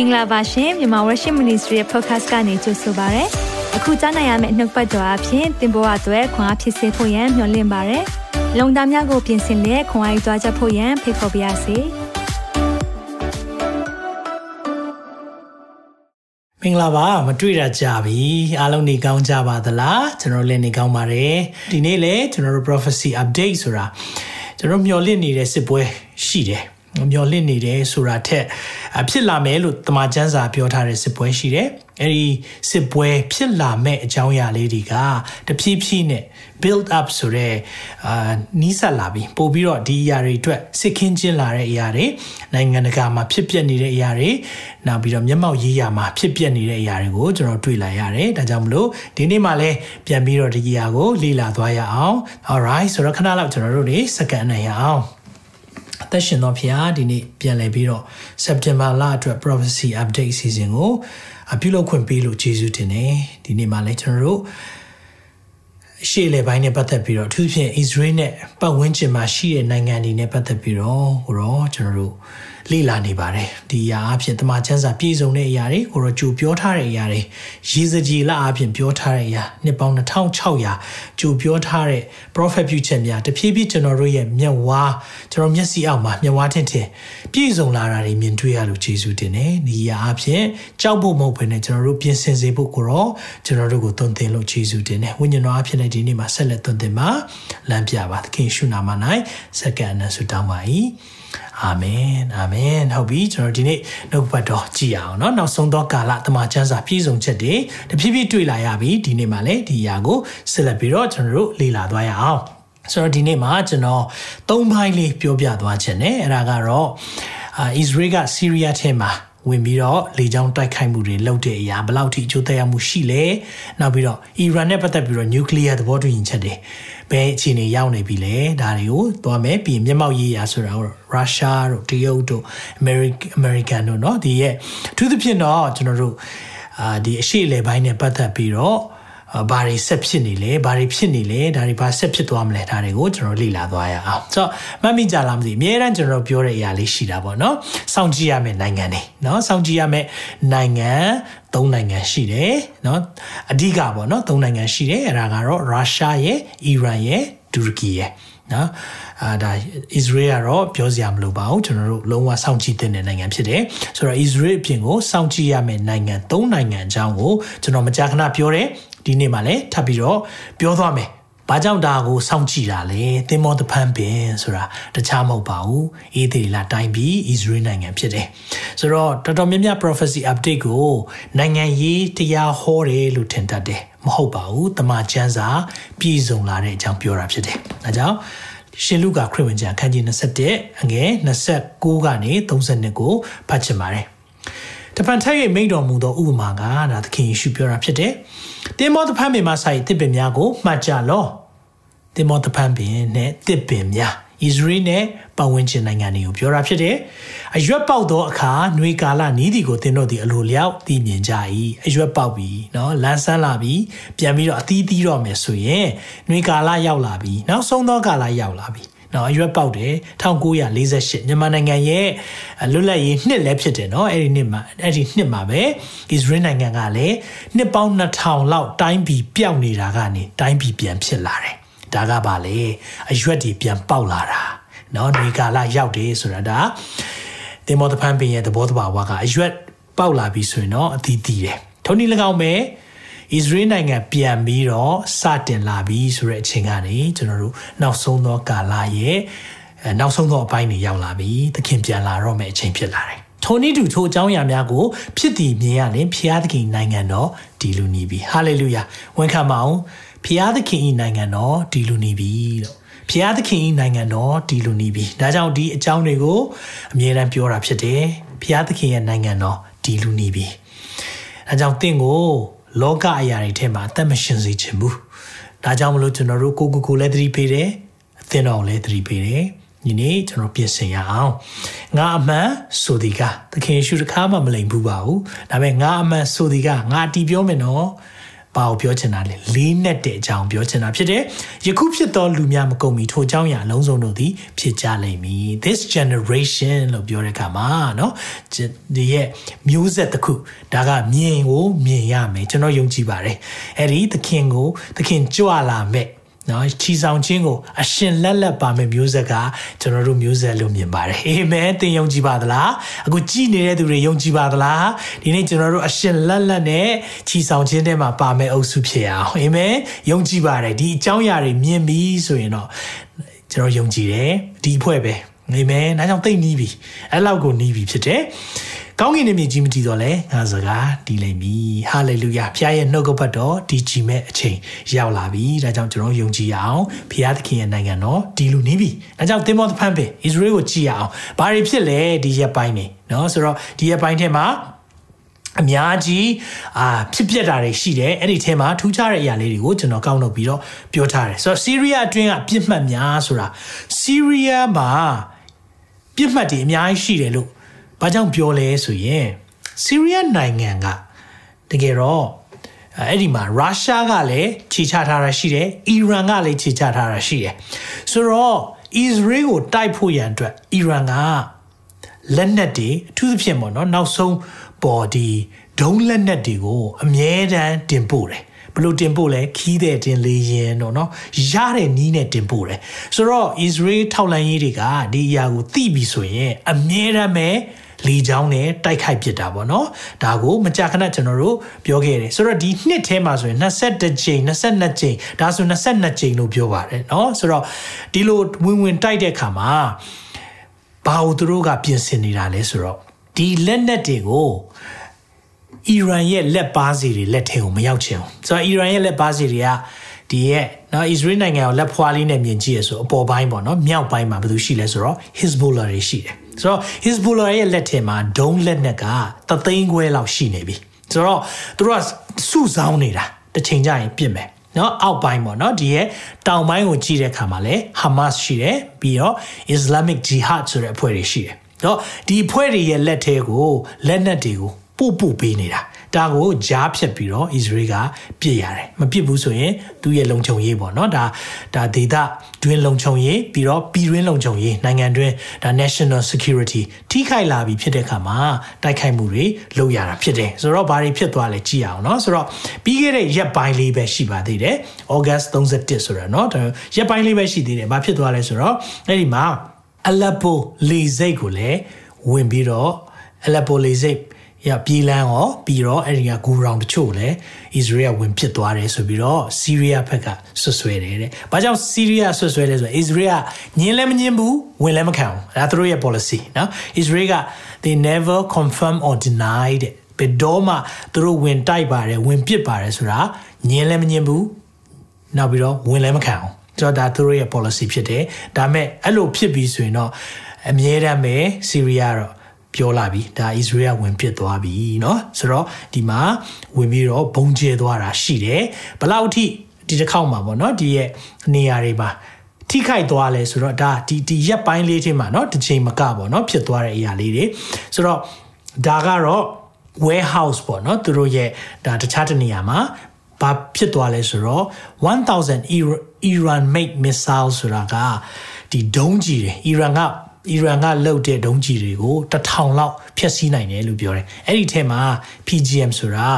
င်္ဂလာပါရှင်မြန်မာ Worship Ministry ရဲ့ podcast ကနေကြိုဆိုပါရစေ။အခုကြားနိုင်ရမယ့်နှုတ်ပတ်တော်အဖြစ်သင်ပေါ်အပ်ွယ်ခွန်အားဖြစ်စေဖို့ယံမျှဝင့်ပါရစေ။လုံတာများကိုပြင်ဆင်လက်ခွန်အားယူကြားချက်ဖို့ယံဖိတ်ခေါ်ပါရစေ။မင်္ဂလာပါမတွေ့တာကြပြီအားလုံးနေကောင်းကြပါသလားကျွန်တော်လည်းနေကောင်းပါတယ်ဒီနေ့လည်းကျွန်တော်တို့ prophecy update ဆိုတာကျွန်တော်မျှော်လင့်နေတဲ့စစ်ပွဲရှိတယ် မျော်လင့်နေတယ်ဆိုတာထက်ဖြစ်လာမယ်လို့တမန်ကျမ်းစာပြောထားတဲ့စစ်ပွဲရှိတယ်။အဲဒီစစ်ပွဲဖြစ်လာမဲ့အကြောင်းအရာလေးတွေကတဖြည်းဖြည်းနဲ့ build up ဆိုတဲ့အာနီးစပ်လာပြီးပို့ပြီးတော့ဒီအရာတွေအတွက်စစ်ခင်းကျင်းလာတဲ့အရာတွေနိုင်ငံတကာမှာဖြစ်ပျက်နေတဲ့အရာတွေနောက်ပြီးတော့မျက်မှောက်ရေးရာမှာဖြစ်ပျက်နေတဲ့အရာတွေကိုကျွန်တော်တွေ့လာရတယ်။ဒါကြောင့်မလို့ဒီနေ့မှလည်းပြန်ပြီးတော့ဒီအရာကိုလေ့လာသွားရအောင်။ alright ဆိုတော့ခဏလောက်ကျွန်တော်တို့နေစကန်နိုင်ရအောင်။ အသက်ရှင်သောဖခင်ဒီနေ့ပြန်လည်ပြီးတော့ September လအတွက် prophecy update season ကိုအပြုလုပ်ခွင့်ပေးလို့ကျေးဇူးတင်တယ်ဒီနေ့မှလည်းကျွန်တော်တို့ရှေ့လေပိုင်းနဲ့ပတ်သက်ပြီးတော့အထူးဖြင့် Israel နဲ့ပတ်ဝန်းကျင်မှာရှိတဲ့နိုင်ငံတွေနဲ့ပတ်သက်ပြီးတော့ဟိုတော့ကျွန်တော်တို့လေ့လာနေပါတယ်ဒီအရာအဖြစ်တမန်ကျမ်းစာပြည့်စုံတဲ့အရာတွေကိုတော့ကြိုပြောထားတဲ့အရာတွေရေစကြည်လအဖြစ်ပြောထားတဲ့အရာနှစ်ပေါင်း2600ကြိုပြောထားတဲ့ prophet ပြုချက်များတဖြည်းဖြည်းကျွန်တော်တို့ရဲ့မျက်ဝါးကျွန်တော်မျက်စိအောက်မှာမျက်ဝါးထင်ထင်ပြည့်စုံလာတာတွေမြင်တွေ့ရလို့ကျေးဇူးတင်တယ်ဒီအရာအဖြစ်ကြောက်ဖို့မဟုတ်ဘဲနဲ့ကျွန်တော်တို့ပြင်ဆင်စေဖို့ကိုတော့ကျွန်တော်တို့ကိုသွန်သင်လို့ကျေးဇူးတင်တယ်ဝိညာဉ်တော်အဖြစ်နဲ့ဒီနေ့မှာဆက်လက်သွန်သင်ပါလမ်းပြပါသခင်ရှုနာမ၌စက္ကန့်နဲ့ဆုတောင်းပါ၏ အာမင်အာမင်ဟုတ်ပြီကျွန်တော်ဒီနေ့နှုတ်ပတ်တော်ကြည်အောင်เนาะနောက်ဆုံးသောကာလတမန်ကျမ်းစာပြည့်စုံချက်တွေတဖြည်းဖြည်းတွေ့လာရပြီဒီနေ့မှာလည်းဒီအရာကိုဆက်လက်ပြီးတော့ကျွန်တော်တို့လေ့လာသွားရအောင်ဆိုတော့ဒီနေ့မှာကျွန်တော်သုံးပိုင်းလေးပြောပြသွားခြင်းနဲ့အဲ့ဒါကတော့အာဣသရေလကဆီးရီးယားထဲမှာ ဝင်ပြီးတော့လေကြောင်းတိုက်ခိုက်မှုတွေလုပ်တဲ့အရာဘယ်လောက်ထိအကျိုးသက်ရောက်မှုရှိလဲနောက်ပြီးတော့အီရန်နဲ့ပတ်သက်ပြီးတော့နျူကလ িয়ার သဘောတူညီချက်တွေဘယ်အခြေအနေရောက်နေပြီလဲဒါတွေကိုသွားမယ်ပြီးမျက်မှောက်ရေးရာဆိုတာတော့ရုရှားတို့တရုတ်တို့အမေရိကန်အမေရိကန်တို့เนาะဒီရဲ့အထူးသဖြင့်တော့ကျွန်တော်တို့အာဒီအရှိလေပိုင်းနဲ့ပတ်သက်ပြီးတော့ ဘာတွေဆက်ဖြစ်နေလဲဘာတွေဖြစ်နေလဲဒါတွေဘာဆက်ဖြစ်သွားမလဲဒါတွေကိုကျွန်တော်လေ့လာသွားရအောင်ဆိုတော့မမိကြလားမသိအများအားကျွန်တော်ပြောတဲ့အရာလေးရှိတာပေါ့နော်စောင့်ကြည့်ရမယ့်နိုင်ငံတွေနော်စောင့်ကြည့်ရမယ့်နိုင်ငံသုံးနိုင်ငံရှိတယ်နော်အဓိကပေါ့နော်သုံးနိုင်ငံရှိတယ်အဲ့ဒါကတော့ရုရှားရဲ့အီရန်ရဲ့တူရကီရဲ့နော်အာဒါ Israel ကတော့ပြောစရာမလိုပါဘူးကျွန်တော်တို့လုံးဝစောင့်ကြည့်တဲ့နိုင်ငံဖြစ်တယ်ဆိုတော့ Israel အပြင်ကိုစောင့်ကြည့်ရမယ့်နိုင်ငံ၃နိုင်ငံအကြောင်းကိုကျွန်တော်မကြာခဏပြောတယ် ဒီနေ့မှလည်းထပ်ပြီးတော့ပြောသွားမယ်ဘာကြောင့်ဒါကိုစောင့်ကြည့်တာလဲသင်္ဘောတဖန်ပင်ဆိုတာတခြားမဟုတ်ပါဘူးအေးသေးလာတိုင်းပြည် Israel နိုင်ငံဖြစ်တယ်ဆိုတော့တော်တော်များများ prophecy update ကိုနိုင်ငံရေးတရားဟောတယ်လို့ထင်တတ်တယ်မဟုတ်ပါဘူးတမန်ကျမ်းစာပြည်စုံလာတဲ့အကြောင်းပြောတာဖြစ်တယ်အဲကြောင့်ရှင်လုကာခရစ်ဝင်ကျမ်းခန်းကြီး21အငယ်29ကနေ32ကိုဖတ်ချင်ပါတယ်တပန်ထက်ရဲ့မိန့်တော်မူသောဥပမာကဒါသခင်ယေရှုပြောတာဖြစ်တယ်။ တင်မောသဖန်ပင်မှာဆိုင်တစ်ပင်များကိုမှတ်ကြလော။တင်မောသဖန်ပင်နဲ့တစ်ပင်များဣသရေလနဲ့ပတ်ဝန်းကျင်နိုင်ငံတွေကိုပြောတာဖြစ်တယ်။အရွက်ပေါက်သောအခါနှွေကာလနီးသည်ကိုသင်တို့သည်အလိုလျောက်သိမြင်ကြ၏။အရွက်ပေါက်ပြီနော်လန်းဆန်းလာပြီပြန်ပြီးတော့အသီးသီးတော့မယ်ဆိုရင်နှွေကာလရောက်လာပြီနောက်ဆုံးသောကာလရောက်လာပြီ။ နော်အရွက်ပေါက်တယ်1948မြန်မာနိုင်ငံရဲ့လွတ်လပ်ရေးနှစ်လည်းဖြစ်တယ်နော်အဲ့ဒီနှစ်မှာအဲ့ဒီနှစ်မှာပဲဣသရေလနိုင်ငံကလည်းနှစ်ပေါင်း2000လောက်တိုင်းပြည်ပျောက်နေတာကနေတိုင်းပြည်ပြန်ဖြစ်လာတယ်ဒါကပါလေအရွက်တွေပြန်ပေါက်လာတာနော်နေကာလရောက်တယ်ဆိုတာဒါတင်မောတဖန်ပင်ရဲ့သဘောတဘာဝကအရွက်ပေါက်လာပြီဆိုရင်တော့အသီးသီးတယ်ထုံးနည်း၎င်းပဲ ဣသရေလနိုင်ငံပြန်ပြီးတော့စတင်လာပြီဆိုတဲ့အချိန်ကနေကျွန်တော်တို့နောက်ဆုံးသောကာလရဲ့နောက်ဆုံးသောအပိုင်းတွေရောက်လာပြီသခင်ပြန်လာတော့မယ့်အချိန်ဖြစ်လာတယ်ထိုနည်းတူထိုအကြောင်းအရာများကိုဖြစ်တည်မြင်ရရင်ဖျားသခင်နိုင်ငံတော်ဒီလူနေပြီဟာလေလုယာဝန်ခံပါအောင်ဖျားသခင်ဤနိုင်ငံတော်ဒီလူနေပြီလို့ဖျားသခင်ဤနိုင်ငံတော်ဒီလူနေပြီဒါကြောင့်ဒီအကြောင်းတွေကိုအမြဲတမ်းပြောတာဖြစ်တယ်ဖျားသခင်ရဲ့နိုင်ငံတော်ဒီလူနေပြီဒါကြောင့်တင့်ကို လောကအရာတွေထဲမှာအသက်မရှင်စေချင်ဘူးဒါကြောင့်မလို့ကျွန်တော်တို့ကိုကိုကိုလည်းသတိပေးတယ်အသင်းတော်လည်းသတိပေးတယ်ဒီနေ့ကျွန်တော်ပြင်ဆင်ရအောင်ငါအမှန်ဆိုဒီကသခင်ယေရှုတခါမှမလိမ်ဘူးပါဘူးဒါပေမဲ့ငါအမှန်ဆိုဒီကငါတီးပြောမယ်နော် ဘ ဘာကိုပြောချင်တာလဲလေးနဲ့တဲ့အကြောင်းပြောချင်တာဖြစ်တယ်ယခုဖြစ်သောလူများမကုန်မီထိုအကြောင်းအရာအလုံးစုံတို့သည်ဖြစ်ကြလိမ့်မည် this generation လို့ပြောတဲ့အခါမှာเนาะဒီရဲ့မျိုးဆက်တစ်ခုဒါကမြင်ကိုမြင်ရမယ်ကျွန်တော်ယုံကြည်ပါတယ်အဲ့ဒီသခင်ကိုသခင်ကြွလာမဲ့ နော်ချီဆောင်ခြင်းကိုအရှင်လက်လက်ပါမဲ့မျိုးဆက်ကကျွန်တော်တို့မျိုးဆက်လို့မြင်ပါတယ်အာမင်သင်ယုံကြည်ပါသလားအခုကြည်နေတဲ့သူတွေယုံကြည်ပါသလားဒီနေ့ကျွန်တော်တို့အရှင်လက်လက်နဲ့ချီဆောင်ခြင်းထဲမှာပါမဲ့အုပ်စုဖြစ်အောင်အာမင်ယုံကြည်ပါတယ်ဒီအကြောင်းအရာတွေမြင်ပြီဆိုရင်တော့ကျွန်တော်ယုံကြည်တယ်ဒီအဖွဲ့ပဲအာမင်ဒါကြောင့်သိနေပြီအဲ့လောက်ကိုနေပြီဖြစ်တယ် ကောင်းကင်နဲ့မြေကြီးမတည်တော့လဲငါစကားတည်လိမ့်မည်ဟာလေလုယာဖခင်ရဲ့နှုတ်ကပတ်တော်ဒီကြီးမဲ့အချိန်ရောက်လာပြီဒါကြောင့်ကျွန်တော်ယုံကြည်အောင်ဖခင်သခင်ရဲ့နိုင်ငံတော်ဒီလူနေပြီဒါကြောင့်သင်မောသဖန်ပင်ဣသရေလကိုကြည်အောင်ဘာတွေဖြစ်လဲဒီရက်ပိုင်းနေနော်ဆိုတော့ဒီရက်ပိုင်းထဲမှာအများကြီးအာဖြစ်ပျက်တာတွေရှိတယ်အဲ့ဒီထဲမှာထူးခြားတဲ့အရာလေးတွေကိုကျွန်တော်ကောက်နှုတ်ပြီးတော့ပြောထားတယ်ဆိုတော့စီးရီးယားအတွင်းကပြစ်မှတ်များဆိုတာစီးရီးယားမှာပြစ်မှတ်တွေအများကြီးရှိတယ်လို့ ဘာကြောင့်ပြောလဲဆိုရင်ဆီးရီးယားနိုင်ငံကတကယ်တော့အဲ့ဒီမှာရုရှားကလည်းခြေချထားတာရှိတယ်။အီရန်ကလည်းခြေချထားတာရှိတယ်။ဆိုတော့အစ္စရေးကိုတိုက်ဖို့ရန်အတွက်အီရန်ကလက်နက်တွေအထူးသဖြင့်ပေါ့နော်နောက်ဆုံးပေါ်ဒီဒုံးလက်နက်တွေကိုအမြဲတမ်းတင်ပို့တယ်ဘလို့တင်ပို့လဲခီးတဲ့တင်လေရင်တော့เนาะရတဲ့နီးနဲ့တင်ပို့တယ်ဆိုတော့ Israel ထောက်လန်ရေးတွေကဒီအရာကိုသိပြီဆိုရင်အမြဲတမ်းပဲ လေချောင်းနဲ့တိုက်ခိုက်ပစ်တာပေါ့နော်ဒါကိုမကြာခဏကျွန်တော်တို့ပြောခဲ့တယ်ဆိုတော့ဒီနှစ်ထဲမှာဆိုရင်21ကြိမ်22ကြိမ်ဒါဆို22ကြိမ်လို့ပြောပါတယ်နော်ဆိုတော့ဒီလိုဝင်ဝင်တိုက်တဲ့အခါမှာဘာလို့သူတို့ကပြင်ဆင်နေတာလဲဆိုတော့ဒီလက်နက်တွေကိုအီရန်ရဲ့လက်ပါစီတွေလက်ထဲကိုမရောက်ချင်ဘူးဆိုတော့အီရန်ရဲ့လက်ပါစီတွေကဒီရဲ့နော်အစ္စရေးနိုင်ငံကိုလက်ဖွာလေးနဲ့မြင်ကြည့်ရဆိုအပေါ်ပိုင်းပေါ့နော်မြောက်ပိုင်းမှာဘာလို့ရှိလဲဆိုတော့ Hezbollah တွေရှိတယ် ဆိုတော့ Hezbollah ရဲ့လက်ထဲမှာဒုံးလက်နက်ကတသိန်းခွဲလောက်ရှိနေပြီဆိုတော့သူတို့ကစုဆောင်းနေတာတစ်ချိန်ကျရင်ပြစ်မယ်နော်အောက်ပိုင်းပေါ့နော်ဒီရဲ့တောင်ပိုင်းကိုကြည့်တဲ့အခါမှာလဲ Hamas ရှိတယ်ပြီးတော့ Islamic Jihad ဆိုတဲ့အဖွဲ့တွေရှိတယ်နော်ဒီအဖွဲ့တွေရဲ့လက်ထဲကိုလက်နက်တွေကို ပို့ပို့ပေးနေတာဒါကိုကြားဖြတ်ပြီးတော့ Israel ကပြစ်ရတယ်မပြစ်ဘူးဆိုရင်သူ့ရဲ့လုံခြုံရေးပေါ့နော်ဒါဒါဒေသတွင်းလုံခြုံရေးပြီးတော့ပြည်တွင်းလုံခြုံရေးနိုင်ငံတွင်းဒါ national security ထိခိုက်လာပြီဖြစ်တဲ့အခါမှာတိုက်ခိုက်မှုတွေလုပ်ရတာဖြစ်တယ်ဆိုတော့ဘာတွေဖြစ်သွားလဲကြည့်အောင်နော်ဆိုတော့ပြီးခဲ့တဲ့ရက်ပိုင်းလေးပဲရှိပါသေးတယ် August 31ဆိုတော့နော်ရက်ပိုင်းလေးပဲရှိသေးတယ်ဘာဖြစ်သွားလဲဆိုတော့အဲ့ဒီမှာ Aleppo လေစိတ်ကိုလည်းဝင်ပြီးတော့ Aleppo လေစိတ် ရပြည်လန်းရောပြီးတော့အဲ့ဒီကဂူရောင်တချို့လည်းဣသရေလဝင်ဖြစ်သွားတယ်ဆိုပြီးတော့စီးရီးယားဘက်ကဆွဆွဲတယ်တဲ့။ဘာကြောင့်စီးရီးယားဆွဆွဲလဲဆိုတော့ဣသရေလညင်းလည်းမညင်းဘူးဝင်လည်းမခံဘူး။ဒါသူတို့ရဲ့ policy နော်။ Israel က they never confirm or deny တဲ့။ဘယ်တော့မှသူတို့ဝင်တိုက်ပါတယ်ဝင်ပစ်ပါတယ်ဆိုတာညင်းလည်းမညင်းဘူး။နောက်ပြီးတော့ဝင်လည်းမခံဘူး။ဆိုတော့ဒါသူတို့ရဲ့ policy ဖြစ်တယ်။ဒါမဲ့အဲ့လိုဖြစ်ပြီးဆိုရင်တော့အမြဲတမ်းပဲစီးရီးယားတော့ ပြောလာပြီဒါ Israel ဝင်ပစ်သွားပြီเนาะဆိုတော့ဒီမှာဝင်ပြီးတော့ဘုံကျဲသွားတာရှိတယ်ဘလောက်အထိဒီတစ်ခေါက်မှာပေါ့เนาะဒီရဲ့နေရာတွေမှာထိခိုက်သွားလဲဆိုတော့ဒါဒီဒီရက်ပိုင်းလေးချင်းမှာเนาะတစ်ချိန်မကပေါ့เนาะဖြစ်သွားတဲ့အရာလေးတွေဆိုတော့ဒါကတော့ warehouse ပေါ့เนาะသူတို့ရဲ့ဒါတခြားတနေရာမှာဘာဖြစ်သွားလဲဆိုတော့1000 Iran made missile ဆိုတာကဒီဒုံးကြီးတွေ Iran က အီရန်ကလှုပ်တဲ့ဒုံးကြီးတွေကိုတထောင်လောက်ဖျက်ဆီးနိုင်တယ်လို့ပြောတယ်။အဲ့ဒီထဲမှာ PGM ဆိုတာ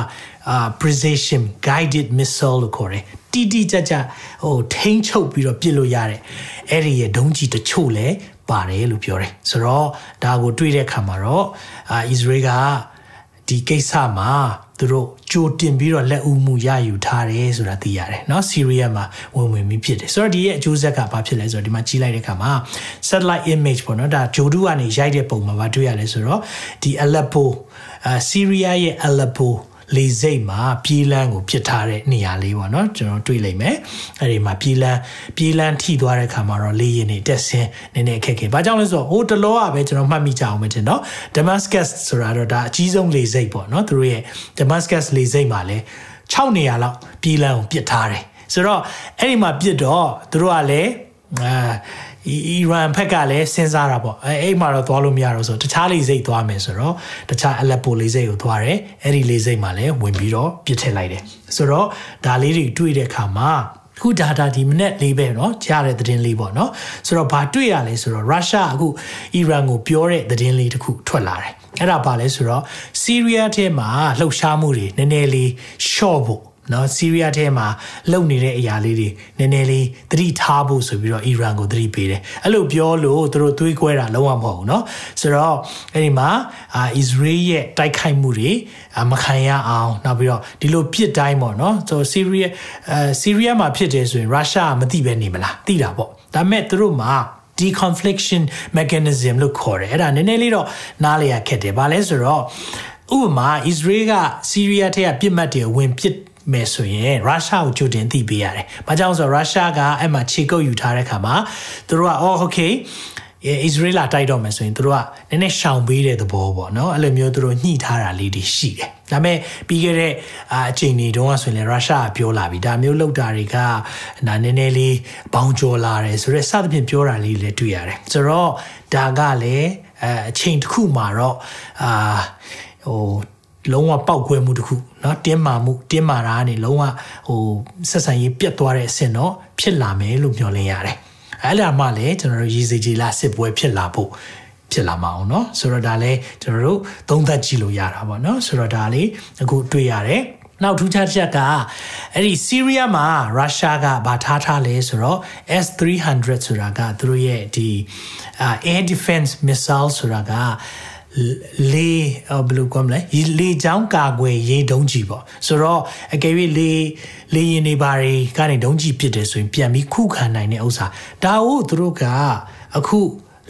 အာ precision guided missile လို့ခေါ်တယ်။တီတီကြကြဟိုထိန်းချုပ်ပြီးတော့ပစ်လို့ရတယ်။အဲ့ဒီရဲ့ဒုံးကြီးတချို့လည်းပါတယ်လို့ပြောတယ်။ဆိုတော့ဒါကိုတွေးတဲ့အခါမှာတော့အာ Israel က ဒီကိစ္စမှာသူတို့ကြိုတင်ပြီးတော့လက်ဦးမှုရယူထားတယ်ဆိုတာသိရတယ်เนาะဆီးရီးယားမှာဝင်ဝင်ပြီးဖြစ်တယ်ဆိုတော့ဒီရဲ့အကျိုးဆက်ကဘာဖြစ်လဲဆိုတော့ဒီမှာကြီးလိုက်တဲ့အခါမှာ satellite image ပေါ့เนาะဒါဂျိုဒူကနေရိုက်တဲ့ပုံမှာမတွေ့ရလဲဆိုတော့ဒီ Aleppo အာဆီးရီးယားရဲ့ Aleppo လေစိတ်မှာပြေးလန်းကိုပြစ်ထားတဲ့နေရာလေးပေါ့နော်ကျွန်တော်တွေ့လိမ့်မယ်အဲ့ဒီမှာပြေးလန်းပြေးလန်းထိသွားတဲ့ခါမှာတော့လေရင်နေတက်ဆင်းနည်းနည်းအခက်ခဲဘာကြောင့်လဲဆိုတော့ဟိုတလောကပဲကျွန်တော်မှတ်မိကြအောင်ပဲတင်နော် Damascus ဆိုတာတော့ဒါအကြီးဆုံးလေစိတ်ပေါ့နော်သူတို့ရဲ့ Damascus လေစိတ်မှာလဲ6နေရာလောက်ပြေးလန်းကိုပြစ်ထားတယ်ဆိုတော့အဲ့ဒီမှာပြစ်တော့သူတို့ကလည်း အာ အီရန်ဘက်ကလည်းစဉ်းစားတာပေါ့အဲအဲ့မှာတော့သွားလို့မရတော့ဆိုတခြားလေးစိတ်သွားမယ်ဆိုတော့တခြားအလက်ပိုလေးစိတ်ကိုသွားတယ်အဲ့ဒီလေးစိတ်မှာလည်းဝင်ပြီးတော့ပြစ်ထည့်လိုက်တယ်ဆိုတော့ဒါလေးတွေတွေ့တဲ့အခါမှာခုဒါတာဒီမနေ့လေးပဲเนาะကြားတဲ့သတင်းလေးပေါ့เนาะဆိုတော့ဘာတွေ့ရလဲဆိုတော့ရုရှားအခုအီရန်ကိုပြောတဲ့သတင်းလေးတစ်ခုထွက်လာတယ်အဲ့ဒါပါလဲဆိုတော့စီးရီးယားထဲမှာလှုပ်ရှားမှုတွေနည်းနည်းလေး short ဖို့ နော်ဆီးရီးယားထဲမှာလုံနေတဲ့အရာလေးတွေနည်းနည်းလေးသတိထားဖို့ဆိုပြီးတော့အီရန်ကိုသတိပေးတယ်အဲ့လိုပြောလို့သူတို့သွေးကွဲတာလုံးဝမဟုတ်ဘူးเนาะဆိုတော့အဲ့ဒီမှာအာအစ္စရေးရဲ့တိုက်ခိုက်မှုတွေမခံရအောင်နောက်ပြီးတော့ဒီလိုပြစ်တိုင်းပေါ့เนาะဆိုဆီးရီးယားအဲဆီးရီးယားမှာဖြစ်တယ်ဆိုရင်ရုရှားမသိပဲနေမလားသိတာပေါ့ဒါပေမဲ့သူတို့မှာ deconfliction mechanism လို့ခေါ်တယ်အဲ့ဒါနည်းနည်းလေးတော့နားလည်ရခက်တယ်ဘာလဲဆိုတော့ဥပမာ Israel ကဆီးရီးယားထဲကပြစ်မှတ်တွေဝင်ပစ် မယ်ဆိုရင်ရုရှားကိုကြိုတင်သိပေးရတယ်။ဘာကြောင့်ဆိုတော့ရုရှားကအဲ့မှာခြေကုပ်ယူထားတဲ့ခါမှာသူတို့ကအော်โอเคအစ္စရေးလာတိုက်တော့မယ်ဆိုရင်တို့ကနည်းနည်းရှောင်ပေးတဲ့သဘောပေါ့နော်အဲ့လိုမျိုးတို့ညှိထားတာလေးတွေရှိတယ်ဒါပေမဲ့ပြီးခဲ့တဲ့အချိန်တွေတုန်းကဆိုရင်ရုရှားကပြောလာပြီဒါမျိုးလောက်တာတွေကနာနည်းနည်းလေးဘောင်ကျော်လာတယ်ဆိုတော့စသဖြင့်ပြောတာလေးလည်းတွေ့ရတယ်ဆိုတော့ဒါကလည်းအဲအချိန်တစ်ခုမှာတော့အာဟို လုံးဝပောက်ကွဲမှုတစ်ခုเนาะတင်းမာမှုတင်းမာတာကနေလုံးဝဟိုဆက်ဆံရေးပြတ်သွားတဲ့အဆင့်တော့ဖြစ်လာမယ်လို့မျှော်လင့်ရတယ်အဲ့ဒါမှလည်းကျွန်တော်တို့ရည်စည်ကြည်လာစစ်ပွဲဖြစ်လာဖို့ဖြစ်လာမှာအောင်เนาะဆိုတော့ဒါလည်းကျွန်တော်တို့သုံးသပ်ကြည့်လို့ရတာပေါ့เนาะဆိုတော့ဒါလေးအခုတွေ့ရတယ်နောက်ထူးခြားချက်ကအဲ့ဒီဆီးရီးယားမှာရုရှားကဗာထားထားလဲဆိုတော့ S300 ဆိုတာကသူတို့ရဲ့ဒီ air defense missile ဆိုတာက လေဘယ်လိုကောမလဲလေချောင်းကာကွယ်ရေးဒုံးကြီးပေါ့ဆိုတော့အကယ်၍လေလေရင်နေပါတွေကနေဒုံးကြီးပစ်တယ်ဆိုရင်ပြန်ပြီးခုခံနိုင်တဲ့ဥစ္စာဒါကိုသူတို့ကအခု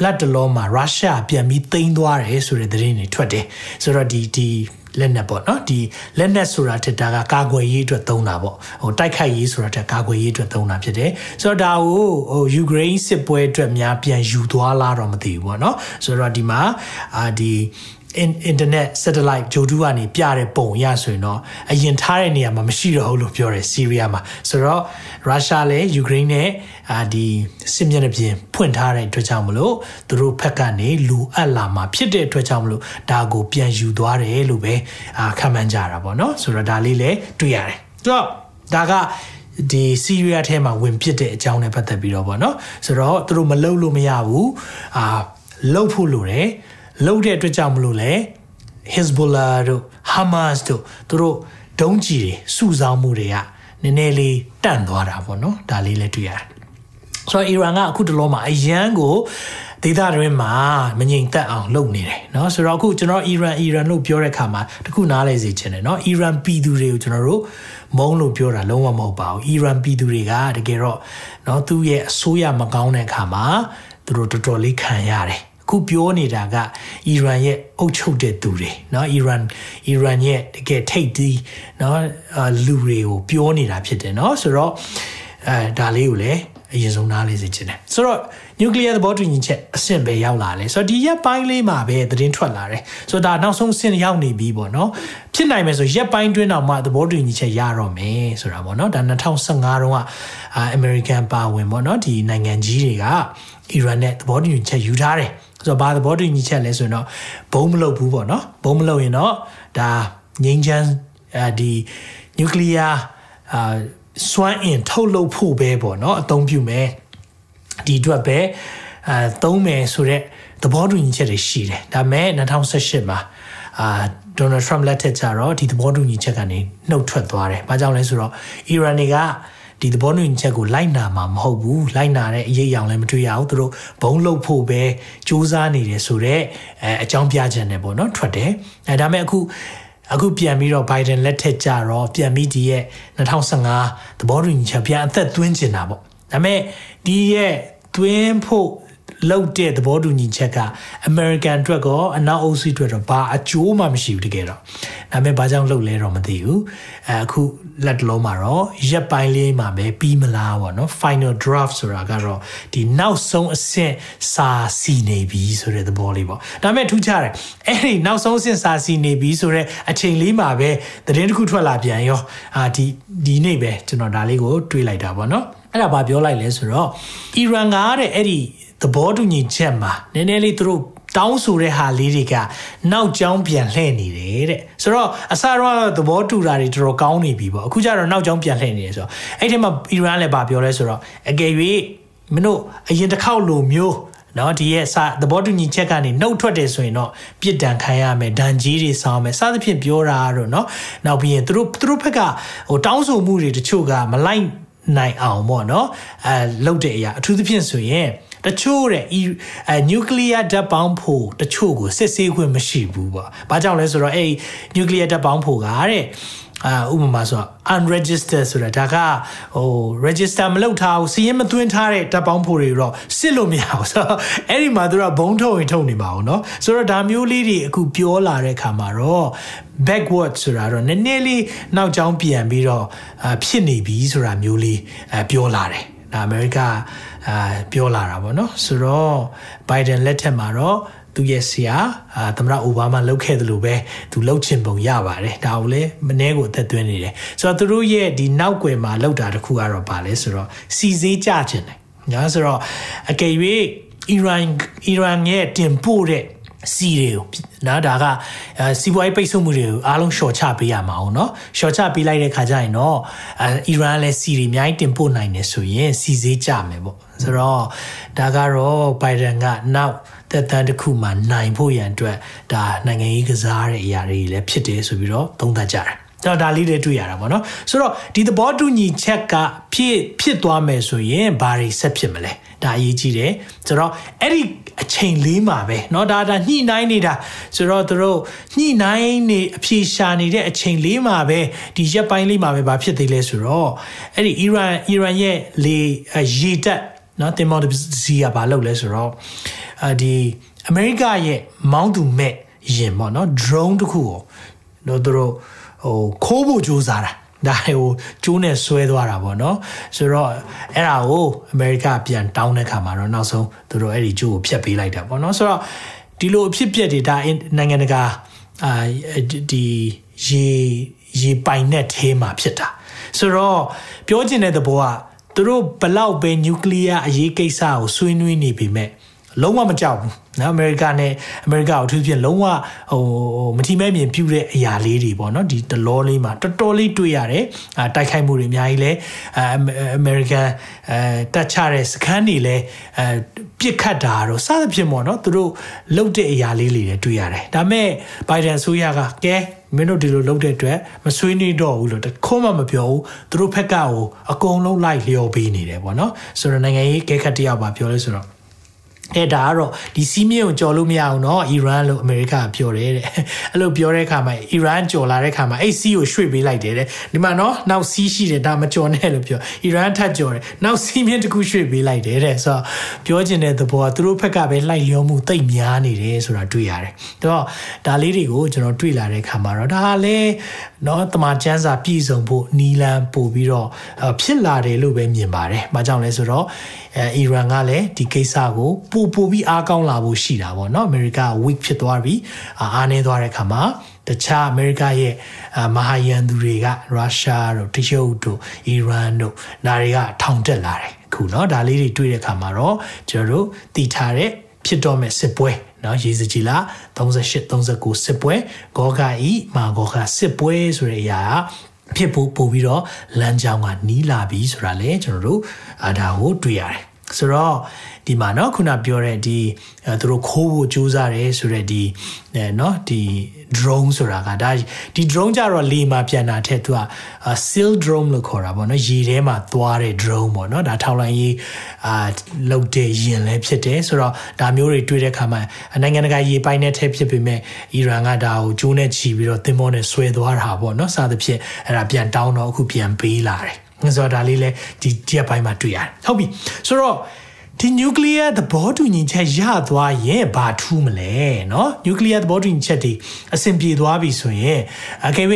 လက်တလုံးမှာရုရှားပြန်ပြီးသိမ်းသွားတယ်ဆိုတဲ့သတင်းတွေထွက်တယ်ဆိုတော့ဒီဒီ လက်နက်ပေါ့နော်ဒီလက်နက်ဆိုတာထက်ဒါကကာကွယ်ရေးအတွက်သုံးတာပေါ့ဟိုတိုက်ခိုက်ရေးဆိုတာထက်ကာကွယ်ရေးအတွက်သုံးတာဖြစ်တယ်ဆိုတော့ဒါကိုဟိုယူကရိန်းစစ်ပွဲအတွက်များပြန်ယူသွားလားတော့မသိဘူးပေါ့နော်ဆိုတော့ဒီမှာအာဒီ internet satellite ဂျိုတူကနေပြတဲ့ပုံရဆိုရင်တော့အရင်ထားတဲ့နေရာမှာမရှိတော့ဘူးလို့ပြောတယ်ဆီးရီးယားမှာဆိုတော့ရုရှားလည်းယူကရိန်းနဲ့အာဒီစစ်မျက်နှာပြင်ဖွင့်ထားတဲ့အတွက်ကြောင့်မလို့သူတို့ဘက်ကနေလူအပ်လာမှာဖြစ်တဲ့အတွက်ကြောင့်မလို့ဒါကိုပြန်ယူသွားတယ်လို့ပဲအာခံမှန်းကြတာပေါ့နော်ဆိုတော့ဒါလေးလည်းတွေ့ရတယ်ဆိုတော့ဒါကဒီဆီးရီးယားထဲမှာဝင်ပစ်တဲ့အကြောင်းနဲ့ပတ်သက်ပြီးတော့ဗောနော်ဆိုတော့သူတို့မလုံလို့မရဘူးအာလုံဖို့လိုတယ် လုံတဲ့အတွက်ကြောင့်မလို့လဲ Hezbollah တို့ Hamas တို့သူတို့ဒုံးကြီးတွေစုဆောင်းမှုတွေကနည်းနည်းလေးတန့်သွားတာပေါ့နော်ဒါလေးလည်းတွေ့ရတယ်ဆိုတော့အီရန်ကအခုတလုံးမှာအရန်ကိုဒေသတွင်းမှာမငြိမ်သက်အောင်လုပ်နေတယ်เนาะဆိုတော့အခုကျွန်တော်အီရန်အီရန်လို့ပြောတဲ့အခါမှာတခုနားလဲစေချင်တယ်เนาะအီရန်ပြည်သူတွေကိုကျွန်တော်တို့မုန်းလို့ပြောတာလုံးဝမဟုတ်ပါဘူးအီရန်ပြည်သူတွေကတကယ်တော့เนาะသူ့ရဲ့အစိုးရမကောင်းတဲ့အခါမှာသူတို့တော်တော်လေးခံရတယ် ခုပြောနေတာကအီရန်ရဲ့အုပ်ချုပ်တဲ့သူတွေเนาะအီရန်အီရန်ရဲ့တကယ်ထိပ်သီးเนาะလူတွေကိုပြောနေတာဖြစ်တယ်เนาะဆိုတော့အဲဒါလေးကိုလည်းအရင်ဆုံးနားလေးစေချင်တယ်ဆိုတော့နျူကလ িয়ার သဘောတူညီချက်အဆင့်ပဲရောက်လာတယ်ဆိုတော့ဒီရက်ပိုင်းလေးမှာပဲသတင်းထွက်လာတယ်ဆိုတော့ဒါနောက်ဆုံးအဆင့်ရောက်နေပြီပေါ့နော်ဖြစ်နိုင်မယ်ဆိုရက်ပိုင်းတွင်းတော့မှသဘောတူညီချက်ရတော့မယ်ဆိုတာပေါ့နော်ဒါ2015တုန်းကအမေရိကန်ပါဝင်ပေါ့နော်ဒီနိုင်ငံကြီးတွေကအီရန်နဲ့သဘောတူညီချက်ယူထားတယ် ဆိုတော့ဘာသဘောတူညီချက်လဲဆိုရင်တော့ဘုံမလုပ်ဘူးပေါ့နော်ဘုံမလုပ်ရင်တော့ဒါငိမ့်ချမ်းအဲဒီနျူကလ িয়ার အာစွမ်းအင်ထုတ်လုပ်ဖို့ပဲပေါ့နော်အသုံးပြုမယ်ဒီအတွက်ပဲအဲသုံးမယ်ဆိုတော့သဘောတူညီချက်တွေရှိတယ်ဒါပေမဲ့2018မှာအာဒေါ်နယ်ထရမ့်လက်ထက်ကျတော့ဒီသဘောတူညီချက်ကနေနှုတ်ထွက်သွားတယ်။ဘာကြောင့်လဲဆိုတော့အီရန်တွေက ဒီသဘောတူညီချက်ကိုလိုက်နာမှာမဟုတ်ဘူးလိုက်နာတဲ့အရေးအယောင်လည်းမတွေ့ရဘူးသူတို့ဘုံလုတ်ဖို့ပဲစူးစမ်းနေတယ်ဆိုတော့အဲအကြောင်းပြချက်နဲ့ပေါ့နော်ထွက်တယ်အဲဒါမဲ့အခုအခုပြန်ပြီးတော့ Biden လက်ထက်ကြတော့ပြန်ပြီးဒီရဲ့2015သဘောတူညီချက်ပြန်အသက်သွင်းကျင်တာပေါ့ဒါပေမဲ့ဒီရဲ့သွင်းဖို့ လောက်တဲ့သဘောတူညီချက်ကအမေရိကန်အတွက်ကောအနောက်အုပ်စုအတွက်တော့ဘာအကျိုးမှမရှိဘူးတကယ်တော့ဒါပေမဲ့ဘာကြောင့်လုပ်လဲတော့မသိဘူးအဲအခုလက်တလုံးမှာတော့ရက်ပိုင်းလေးမှာပဲပြီးမလားပေါ့နော် final draft ဆိုတာကတော့ဒီနောက်ဆုံးအဆင့်စာစီနေပြီဆိုတဲ့သဘောလေးပေါ့ဒါပေမဲ့ထူးခြားတယ်အဲ့ဒီနောက်ဆုံးအဆင့်စာစီနေပြီဆိုတဲ့အချိန်လေးမှာပဲသတင်းတစ်ခုထွက်လာပြန်ရောအာဒီဒီနေ့ပဲကျွန်တော်ဒါလေးကိုတွေးလိုက်တာပေါ့နော်အဲ့ဒါဘာပြောလိုက်လဲဆိုတော့အီရန်ကတဲ့အဲ့ဒီ သဘောတူညီချက်မှာနည်းနည်းလေးသူတို့တောင်းဆိုတဲ့ဟာလေးတွေကနောက်ကျောင်းပြန်လှည့်နေတယ်တဲ့ဆိုတော့အစတော့သဘောတူတာတွေတော်တော်ကောင်းနေပြီပေါ့အခုကျတော့နောက်ကျောင်းပြန်လှည့်နေတယ်ဆိုတော့အဲ့ဒီမှာအီရန်လည်းဗာပြောလဲဆိုတော့အကယ်၍မင်းတို့အရင်တစ်ခေါက်လိုမျိုးနော်ဒီရဲ့စာသဘောတူညီချက်ကနေနှုတ်ထွက်တယ်ဆိုရင်တော့ပြစ်ဒဏ်ခံရမယ်ဒဏ်ကြီးတွေဆောင်မယ်စသဖြင့်ပြောတာတော့နော်နောက်ပြီးရင်သူတို့သူတို့ဘက်ကဟိုတောင်းဆိုမှုတွေတချို့ကမလိုက်နိုင်အောင်ပေါ့နော်အဲလုပ်တဲ့အရာအထူးသဖြင့်ဆိုရင် တချို့တဲ့အဲနျူကလ িয়ার ဓာတ်ပေါင်းဖို့တချို့ကိုစစ်ဆေးခွင့်မရှိဘူးပေါ့။ဘာကြောင့်လဲဆိုတော့အဲ့နျူကလ িয়ার ဓာတ်ပေါင်းဖို့ကတဲ့အာဥပမာဆို unregistered ဆိုတာဒါကဟို register မလုပ်ထားဘူးစီးရင်မသွင်းထားတဲ့တပ်ပေါင်းဖို့တွေတော့စစ်လို့မရဘူးဆိုတော့အဲ့ဒီမှာသူကဘုံထုတ်ရင်ထုတ်နေပါအောင်เนาะဆိုတော့ဒါမျိုးလေးတွေအခုပြောလာတဲ့ခါမှာတော့ backward ဆိုတာတော့နည်းနည်းလေးနောက်ကျောင်းပြန်ပြီးတော့ဖြစ်နေပြီဆိုတာမျိုးလေးပြောလာတယ်ဒါအမေရိက အာပြောလာတာပေါ့နော်ဆိုတော့ Biden လက်ထက်မှာတော့သူရဲ့ဆရာအာသမရအိုဘားမားလုပ်ခဲ့တယ်လို့ပဲသူလုပ်ချင်ပုံရပါတယ်ဒါကိုလည်းမနှဲကိုအသက်သွင်းနေတယ်ဆိုတော့သူတို့ရဲ့ဒီနောက်ွယ်မှာလောက်တာတခုကတော့ဗာလဲဆိုတော့စီစေးကြချင်တယ်ညာဆိုတော့အကယ်၍အီရန်အီရန်ရဲ့တင်ပို့တဲ့စီတွေကိုနော်ဒါကစီးပွားရေးပိတ်ဆို့မှုတွေကိုအားလုံးရှော့ချပေးရမှာအောင်နော်ရှော့ချပေးလိုက်တဲ့ခါကျရင်တော့အီရန်လည်းစီတွေအများကြီးတင်ပို့နိုင်တယ်ဆိုရင်စီစေးကြမယ်ပေါ့ ဆိုတော့ဒါကတော့ဘိုင်ဒန်ကနောက်သက်တမ်းတစ်ခုမှနိုင်ဖို့ရန်အတွက်ဒါနိုင်ငံရေးကစားတဲ့အရာတွေလည်းဖြစ်တယ်ဆိုပြီးတော့သုံးသပ်ကြတယ်ကျွန်တော်ဒါလေးတွေတွေ့ရတာပေါ့နော်ဆိုတော့ဒီသဘောတူညီချက်ကဖြစ်ဖြစ်သွားမယ်ဆိုရင်ဘာတွေဆက်ဖြစ်မလဲဒါအရေးကြီးတယ်ဆိုတော့အဲ့ဒီအချိန်လေးမှာပဲเนาะဒါဒါညှိနှိုင်းနေတာဆိုတော့သူတို့ညှိနှိုင်းနေအဖြေရှာနေတဲ့အချိန်လေးမှာပဲဒီရက်ပိုင်းလေးမှာပဲဘာဖြစ်သေးလဲဆိုတော့အဲ့ဒီအီရန်အီရန်ရဲ့လေရေတက် နော်တင်မောတစီကဘာလုပ်လဲဆိုတော့အဒီအမေရိကရဲ့မောင်းသူမဲ့ယင်ပေါ့နော် drone တခုကိုတို့တို့ဟိုခိုးဖို့ကြိုးစားတာဒါဟိုကျိုးနဲ့ဆွဲသွားတာပေါ့နော်ဆိုတော့အဲ့ဒါကိုအမေရိကပြန်တောင်းတဲ့ခါမှာတော့နောက်ဆုံးသူတို့အဲ့ဒီကျိုးကိုဖျက်ပေးလိုက်တာပေါ့နော်ဆိုတော့ဒီလိုအဖြစ်ပြက်တွေဒါနိုင်ငံတကာအာဒီရေရေပိုင်နဲ့သေးမှာဖြစ်တာဆိုတော့ပြောချင်တဲ့သဘောက သူတို့ဘလောက်ပဲနျူကလ িয়ার အရေးကိစ္စကိုဆွေးနွေးနေပြီမဲ့လုံးဝမကြောက်ဘူးနော်အမေရိကနဲ့အမေရိကကိုသူဖြစ်လုံးဝဟိုမထီမဲ့မြင်ပြူတဲ့အရာလေးတွေပေါ့နော်ဒီတလောလေးမှာတော်တော်လေးတွေ့ရတယ်အာတိုက်ခိုက်မှုတွေအများကြီးလဲအမေရိကန်အဲတက်ချတဲ့စခန်းတွေလဲအဲပြစ်ခတ်တာတော့စသဖြင့်ပေါ့နော်သူတို့လှုပ်တဲ့အရာလေးတွေလည်းတွေ့ရတယ်ဒါပေမဲ့ဘိုင်ဒန်ဆိုရကကဲ မင်းတို့ဒီလိုလုပ်တဲ့အတွက်မဆွေးနွေးတော့ဘူးလို့တခုမှမပြောဘူးသူတို့ဖက်ကဟိုအကုန်လုံးလိုက်လျော်ပေးနေတယ်ပေါ့နော်ဆိုတော့နိုင်ငံရေးကဲခတ်တယောက်ပါပြောလဲဆိုတော့ အဲဒါကတော့ဒီစီးမြင့်ကိုကြော်လို့မရအောင်နော်အီရန်လို့အမေရိကပြောတယ်တဲ့အဲ့လိုပြောတဲ့အခါမှာအီရန်ကြော်လာတဲ့အခါမှာအဲ့စီးကိုရွှေ့ပေးလိုက်တယ်တဲ့ဒီမှာနော်နောက်စီးရှိတယ်ဒါမကြော်နဲ့လို့ပြောအီရန်ထပ်ကြော်တယ်နောက်စီးမြင့်တစ်ခုရွှေ့ပေးလိုက်တယ်တဲ့ဆိုတော့ပြောချင်တဲ့သဘောကသူတို့ဘက်ကပဲလိုက်လျောမှုတိတ်များနေတယ်ဆိုတာတွေ့ရတယ်ဒါတော့ဒါလေးတွေကိုကျွန်တော်တွေ့လာတဲ့အခါမှာတော့ဒါလည်းနော်တမန်ကျမ်းစာပြည့်စုံဖို့နီလန်ပို့ပြီးတော့ဖြစ်လာတယ်လို့ပဲမြင်ပါတယ်။ဘာကြောင့်လဲဆိုတော့အီရန်ကလည်းဒီကိစ္စကိုပိပို့ပြီးအားကောင်းလာဖို့ရှိတာပေါ့နော်အမေရိက weak ဖြစ်သွားပြီးအားနည်းသွားတဲ့အခါမှာတခြားအမေရိကရဲ့မဟာယန်သူတွေကရုရှားတို့တရုတ်တို့အီရန်တို့ဒါတွေကထောင်တက်လာတယ်အခုเนาะဒါလေးတွေတွေ့တဲ့အခါမှာတော့ကျွန်တော်တို့တည်ထားတဲ့ဖြစ်တော့မဲ့စစ်ပွဲเนาะရေစကြည်လာ38 39စစ်ပွဲဂောဂဤမာဂောဂစစ်ပွဲဆိုတဲ့အရာဖြစ်ဖို့ပို့ပြီးတော့လမ်းကြောင်းကနီးလာပြီဆိုတာလေကျွန်တော်တို့အဒါကိုတွေ့ရတယ်ဆိုတော့ ဒီမှာเนาะခုနပြောတဲ့ဒီသူတို့ခိုးဖို့ကြိုးစားတယ်ဆိုတဲ့ဒီเนาะဒီ drone ဆိုတာကဒါဒီ drone ကြတော့လေမှာပြန်တာထက်သူက seal drone လို့ခေါ်တာပေါ့เนาะရေထဲမှာသွားတဲ့ drone ပေါ့เนาะဒါထောက်လိုင်းရေးအာလုတ်တဲ့ရင်လည်းဖြစ်တယ်ဆိုတော့ဒါမျိုးတွေတွေ့တဲ့အခါမှာနိုင်ငံတကာရေပိုင်နဲ့ထက်ဖြစ်ပေမဲ့အီရန်ကဒါကိုကျိုးနဲ့ချီပြီးတော့သင်္ဘောနဲ့ဆွဲသွားတာပေါ့เนาะစသဖြင့်အဲ့ဒါပြန်တောင်းတော့အခုပြန်ပေးလာတယ်ဆိုတော့ဒါလေးလည်းဒီဒီအပိုင်းမှာတွေ့ရတယ်ဟုတ်ပြီဆိုတော့ ဒီနျူကလ িয়ার သဘောတူညီချက်ရသွားရင်ဘာထူးမလဲเนาะနျူကလ িয়ার သဘောတူညီချက်တွေအဆင်ပြေသွားပြီဆိုရင်အကယ်၍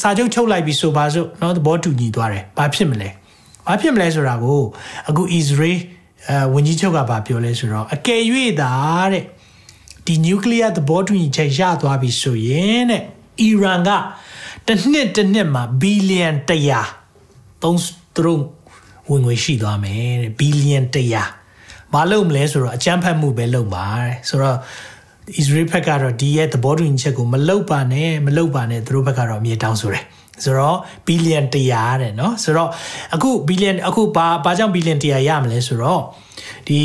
စာချုပ်ချုပ်လိုက်ပြီဆိုပါစို့เนาะသဘောတူညီသွားတယ်ဘာဖြစ်မလဲဘာဖြစ်မလဲဆိုတာကိုအခု Israel အဲဝန်ကြီးချုပ်ကဘာပြောလဲဆိုတော့အကယ်၍သာတဲ့ဒီနျူကလ িয়ার သဘောတူညီချက်ရသွားပြီဆိုရင်တဲ့အီရန်ကတစ်နှစ်တစ်နှစ်မှာဘီလီယံ100သုံးသူတို့ ဝင်ငွေရှိသွားမယ်တဲ့ဘီလီယံ100 မလုပ်မလဲဆိုတော့အကြမ်းဖက်မှုပဲလုပ်ပါတဲ့ဆိုတော့ Israel ဘက်ကတော့ဒီရဲ့သဘောတူညီချက်ကိုမလုပ်ပါနဲ့မလုပ်ပါနဲ့သူတို့ဘက်ကတော့အမြဲတောင်းဆိုတယ်ဆိုတော့ဘီလီယံ100တဲ့เนาะဆိုတော့အခုဘီလီယံအခုဘာဘာကြောင့်ဘီလီယံ100ရမလဲဆိုတော့ဒီ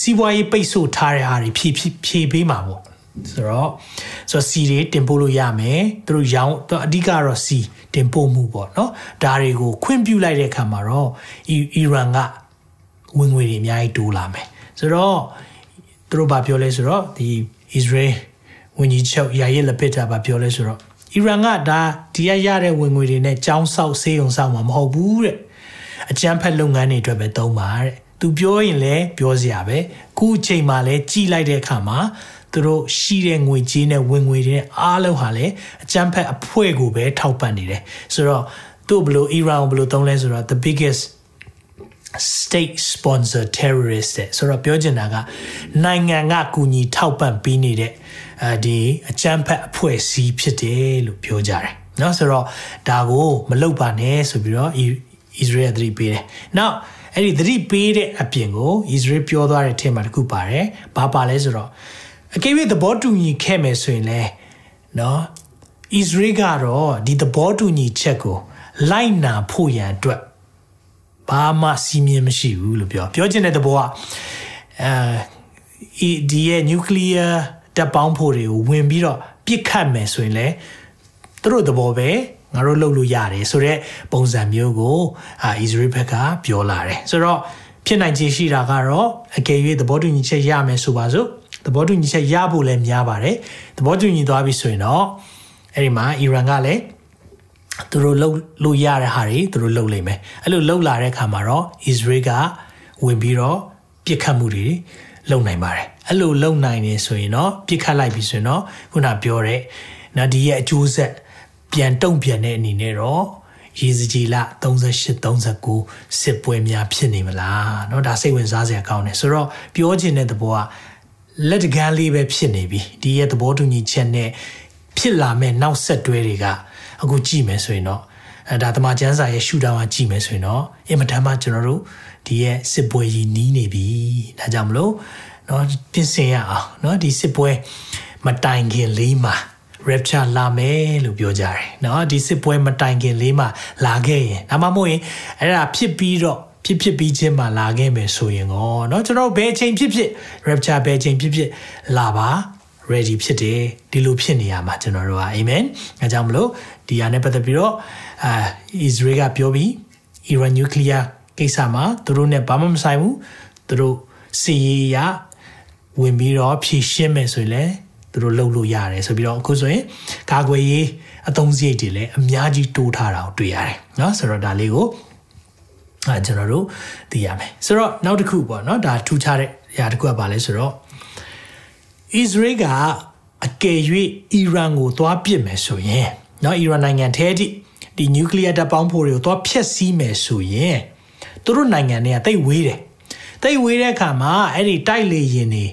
စီးပွားရေးပိတ်ဆို့ထားတဲ့ဟာတွေဖြည့်ဖြည့်ပေးမှာပေါ့ဆိုတော့ဆိုတော့စီတွေတင်ပို့လို့ရမယ်သူတို့ရောင်းအဓိကတော့စီတင်ပို့မှုပေါ့နော်ဒါတွေကိုခွင့်ပြုလိုက်တဲ့အခါမှာတော့အီရန်က ဝင်ငွေတွေအများကြီးတိုးလာမယ်ဆိုတော့သူတို့ဘာပြောလဲဆိုတော့ဒီ Israel ဝန်ကြီးချုပ်ယာယီလပစ်တာဘာပြောလဲဆိုတော့အီရန်ကဒါဒီရရတဲ့ဝင်ငွေတွေနဲ့ကြောင်းဆောက်ဆေးရုံဆောက်မှာမဟုတ်ဘူးတဲ့အကြမ်းဖက်လုပ်ငန်းတွေအတွက်ပဲသုံးပါတဲ့သူပြောရင်လည်းပြောစရာပဲခုအချိန်မှလည်းကြီးလိုက်တဲ့အခါမှာသူတို့ရှိတဲ့ငွေကြေးနဲ့ဝင်ငွေတွေအားလုံးဟာလည်းအကြမ်းဖက်အဖွဲ့ကိုပဲထောက်ပံ့နေတယ်ဆိုတော့သူ့ဘလို့ Iran ဘလို့သုံးလဲဆိုတော့ the biggest state sponsor terrorist တဲ့ဆိုတော့ပြောချင်တာကနိုင်ငံကကူညီထောက်ပံ့ပေးနေတဲ့အဲဒီအကြမ်းဖက်အဖွဲ့အစည်းဖြစ်တယ်လို့ပြောကြတယ်เนาะဆိုတော့ဒါကိုမလုပ်ပါနဲ့ဆိုပြီးတော့ Israel သတိပေးတယ်။ Now အဲ့ဒီသတိပေးတဲ့အပြင်ကို Israel ပြောသွားတဲ့အထက်မှာတခုပါတယ်။ဘာပါလဲဆိုတော့အကယ်၍သဘောတူညီခဲ့မယ်ဆိုရင်လေနော် Israel ကတော့ဒီသဘောတူညီချက်ကိုလိုက်နာဖို့ရန်အတွက် ဘာမှစီမင်းမရှိဘူးလို့ပြောပြောချင်တဲ့သဘောကအဲဒီရဲ့ nuclear တပ်ပေါင်းဖို့တွေကိုဝင်ပြီးတော့ပြစ်ခတ်မယ်ဆိုရင်လေသူတို့သဘောပဲငါတို့လုပ်လို့ရတယ်ဆိုတော့ပုံစံမျိုးကိုအာ Israel ဘက်ကပြောလာတယ်ဆိုတော့ဖြစ်နိုင်ခြေရှိတာကတော့အကယ်၍သဘောတူညီချက်ရမယ်ဆိုပါစို့သဘောတူညီချက်ရဖို့လည်းများပါတယ်သဘောတူညီသွားပြီဆိုရင်တော့အဲ့ဒီမှာအီရန်ကလည်း သူတို့လှုပ်လို့ရတဲ့ဟာတွေသူတို့လှုပ်လိမ့်မယ်အဲ့လိုလှုပ်လာတဲ့အခါမှာတော့ Israel ကဝင်ပြီးတော့ပြစ်ခတ်မှုတွေလုပ်နိုင်ပါတယ်အဲ့လိုလုပ်နိုင်နေဆိုရင်တော့ပြစ်ခတ်လိုက်ပြီဆိုရင်တော့ခုနပြောတဲ့နော်ဒီရဲ့အကျိုးဆက်ပြန်တုံ့ပြန်တဲ့အနေနဲ့တော့ရေစကြီးလ38 39စစ်ပွဲများဖြစ်နေမလားเนาะဒါစိတ်ဝင်စားစရာကောင်းတယ်ဆိုတော့ပြောချင်တဲ့သဘောကလက်တကမ်းလေးပဲဖြစ်နေပြီဒီရဲ့သဘောတူညီချက်နဲ့ဖြစ်လာမဲ့နောက်ဆက်တွဲတွေက အခုကြည့်မယ်ဆိုရင်တော့အဲဒါတမချန်းစာရဲ့ရှူတောင်းကကြည့်မယ်ဆိုရင်တော့အင်မတန်မှကျွန်တော်တို့ဒီရဲ့စစ်ပွဲကြီးနီးနေပြီဒါကြောင့်မလို့เนาะပြင်ဆင်ရအောင်เนาะဒီစစ်ပွဲမတိုင်ခင်လေးမှာ rapture လာမယ်လို့ပြောကြတယ်เนาะဒီစစ်ပွဲမတိုင်ခင်လေးမှာလာခဲ့ရင်ဒါမှမဟုတ်ရင်အဲ့ဒါဖြစ်ပြီးတော့ဖြစ်ဖြစ်ပြီးချင်းမှလာခဲ့မယ်ဆိုရင်ကောเนาะကျွန်တော်ဘယ်ချိန်ဖြစ်ဖြစ် rapture ဘယ်ချိန်ဖြစ်ဖြစ်လာပါ ready ဖြစ်တယ်ဒီလိုဖြစ်နေရမှာကျွန်တော်တို့ကအာမင်အဲကြောင့်မလို့ ဒီဟာနဲ့ပတ်သက်ပြီးတော့အာ Israel ကပြောပြီး Iran nuclear ကိစ္စမှာသူတို့ ਨੇ ဘာမှမဆိုင်ဘူးသူတို့စီရေးရဝင်ပြီးတော့ဖြည့်ရှင်းမယ်ဆိုရင်လည်းသူတို့လုပ်လို့ရတယ်ဆိုပြီးတော့အခုဆိုရင်ကာကွယ်ရေးအသုံးစရိတ်တွေလည်းအများကြီးတိုးထားတာကိုတွေ့ရတယ်เนาะဆိုတော့ဒါလေးကိုအဲကျွန်တော်တို့သိရမယ်ဆိုတော့နောက်တစ်ခုပေါ့เนาะဒါထူးခြားတဲ့အရာတစ်ခုကဘာလဲဆိုတော့ Israel ကအကယ်၍အီရန်ကိုသွားပစ်မယ်ဆိုရင် เนาะအီရန်နိုင်ငံထဲအထိဒီနျူကလ িয়ার တပ်ပေါင်းဖို့တွေကိုသွားဖျက်ဆီးမယ်ဆိုရင်သူတို့နိုင်ငံတွေကတိတ်ဝေးတယ်တိတ်ဝေးတဲ့အခါမှာအဲ့ဒီတိုက်လေရင်တွေ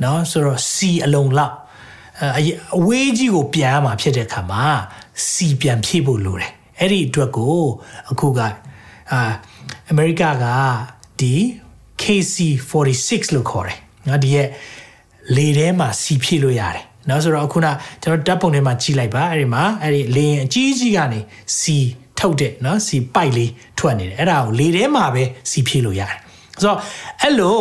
เนาะဆိုတော့စီအလုံးလောက်အဝေးကြီးကိုပြန်ရမှာဖြစ်တဲ့အခါမှာစီပြန်ဖြည့်ဖို့လိုတယ်အဲ့ဒီအတွက်ကိုအခုကအာအမေရိကကဒီ KC46 လို့ခေါ်တယ်เนาะဒီရဲ့လေထဲမှာစီဖြည့်လို့ရတယ် နော်ဆိုတော့အခုနကျွန်တော်ဓာတ်ပုံထဲမှာကြည့်လိုက်ပါအဲ့ဒီမှာအဲ့ဒီလေရင်အကြီးကြီးကနေစီထုတ်တဲ့နော်စီပိုက်လေးထွက်နေတယ်အဲ့ဒါကိုလေထဲမှာပဲစီဖြည့်လို့ရတယ်ဆိုတော့အဲ့လို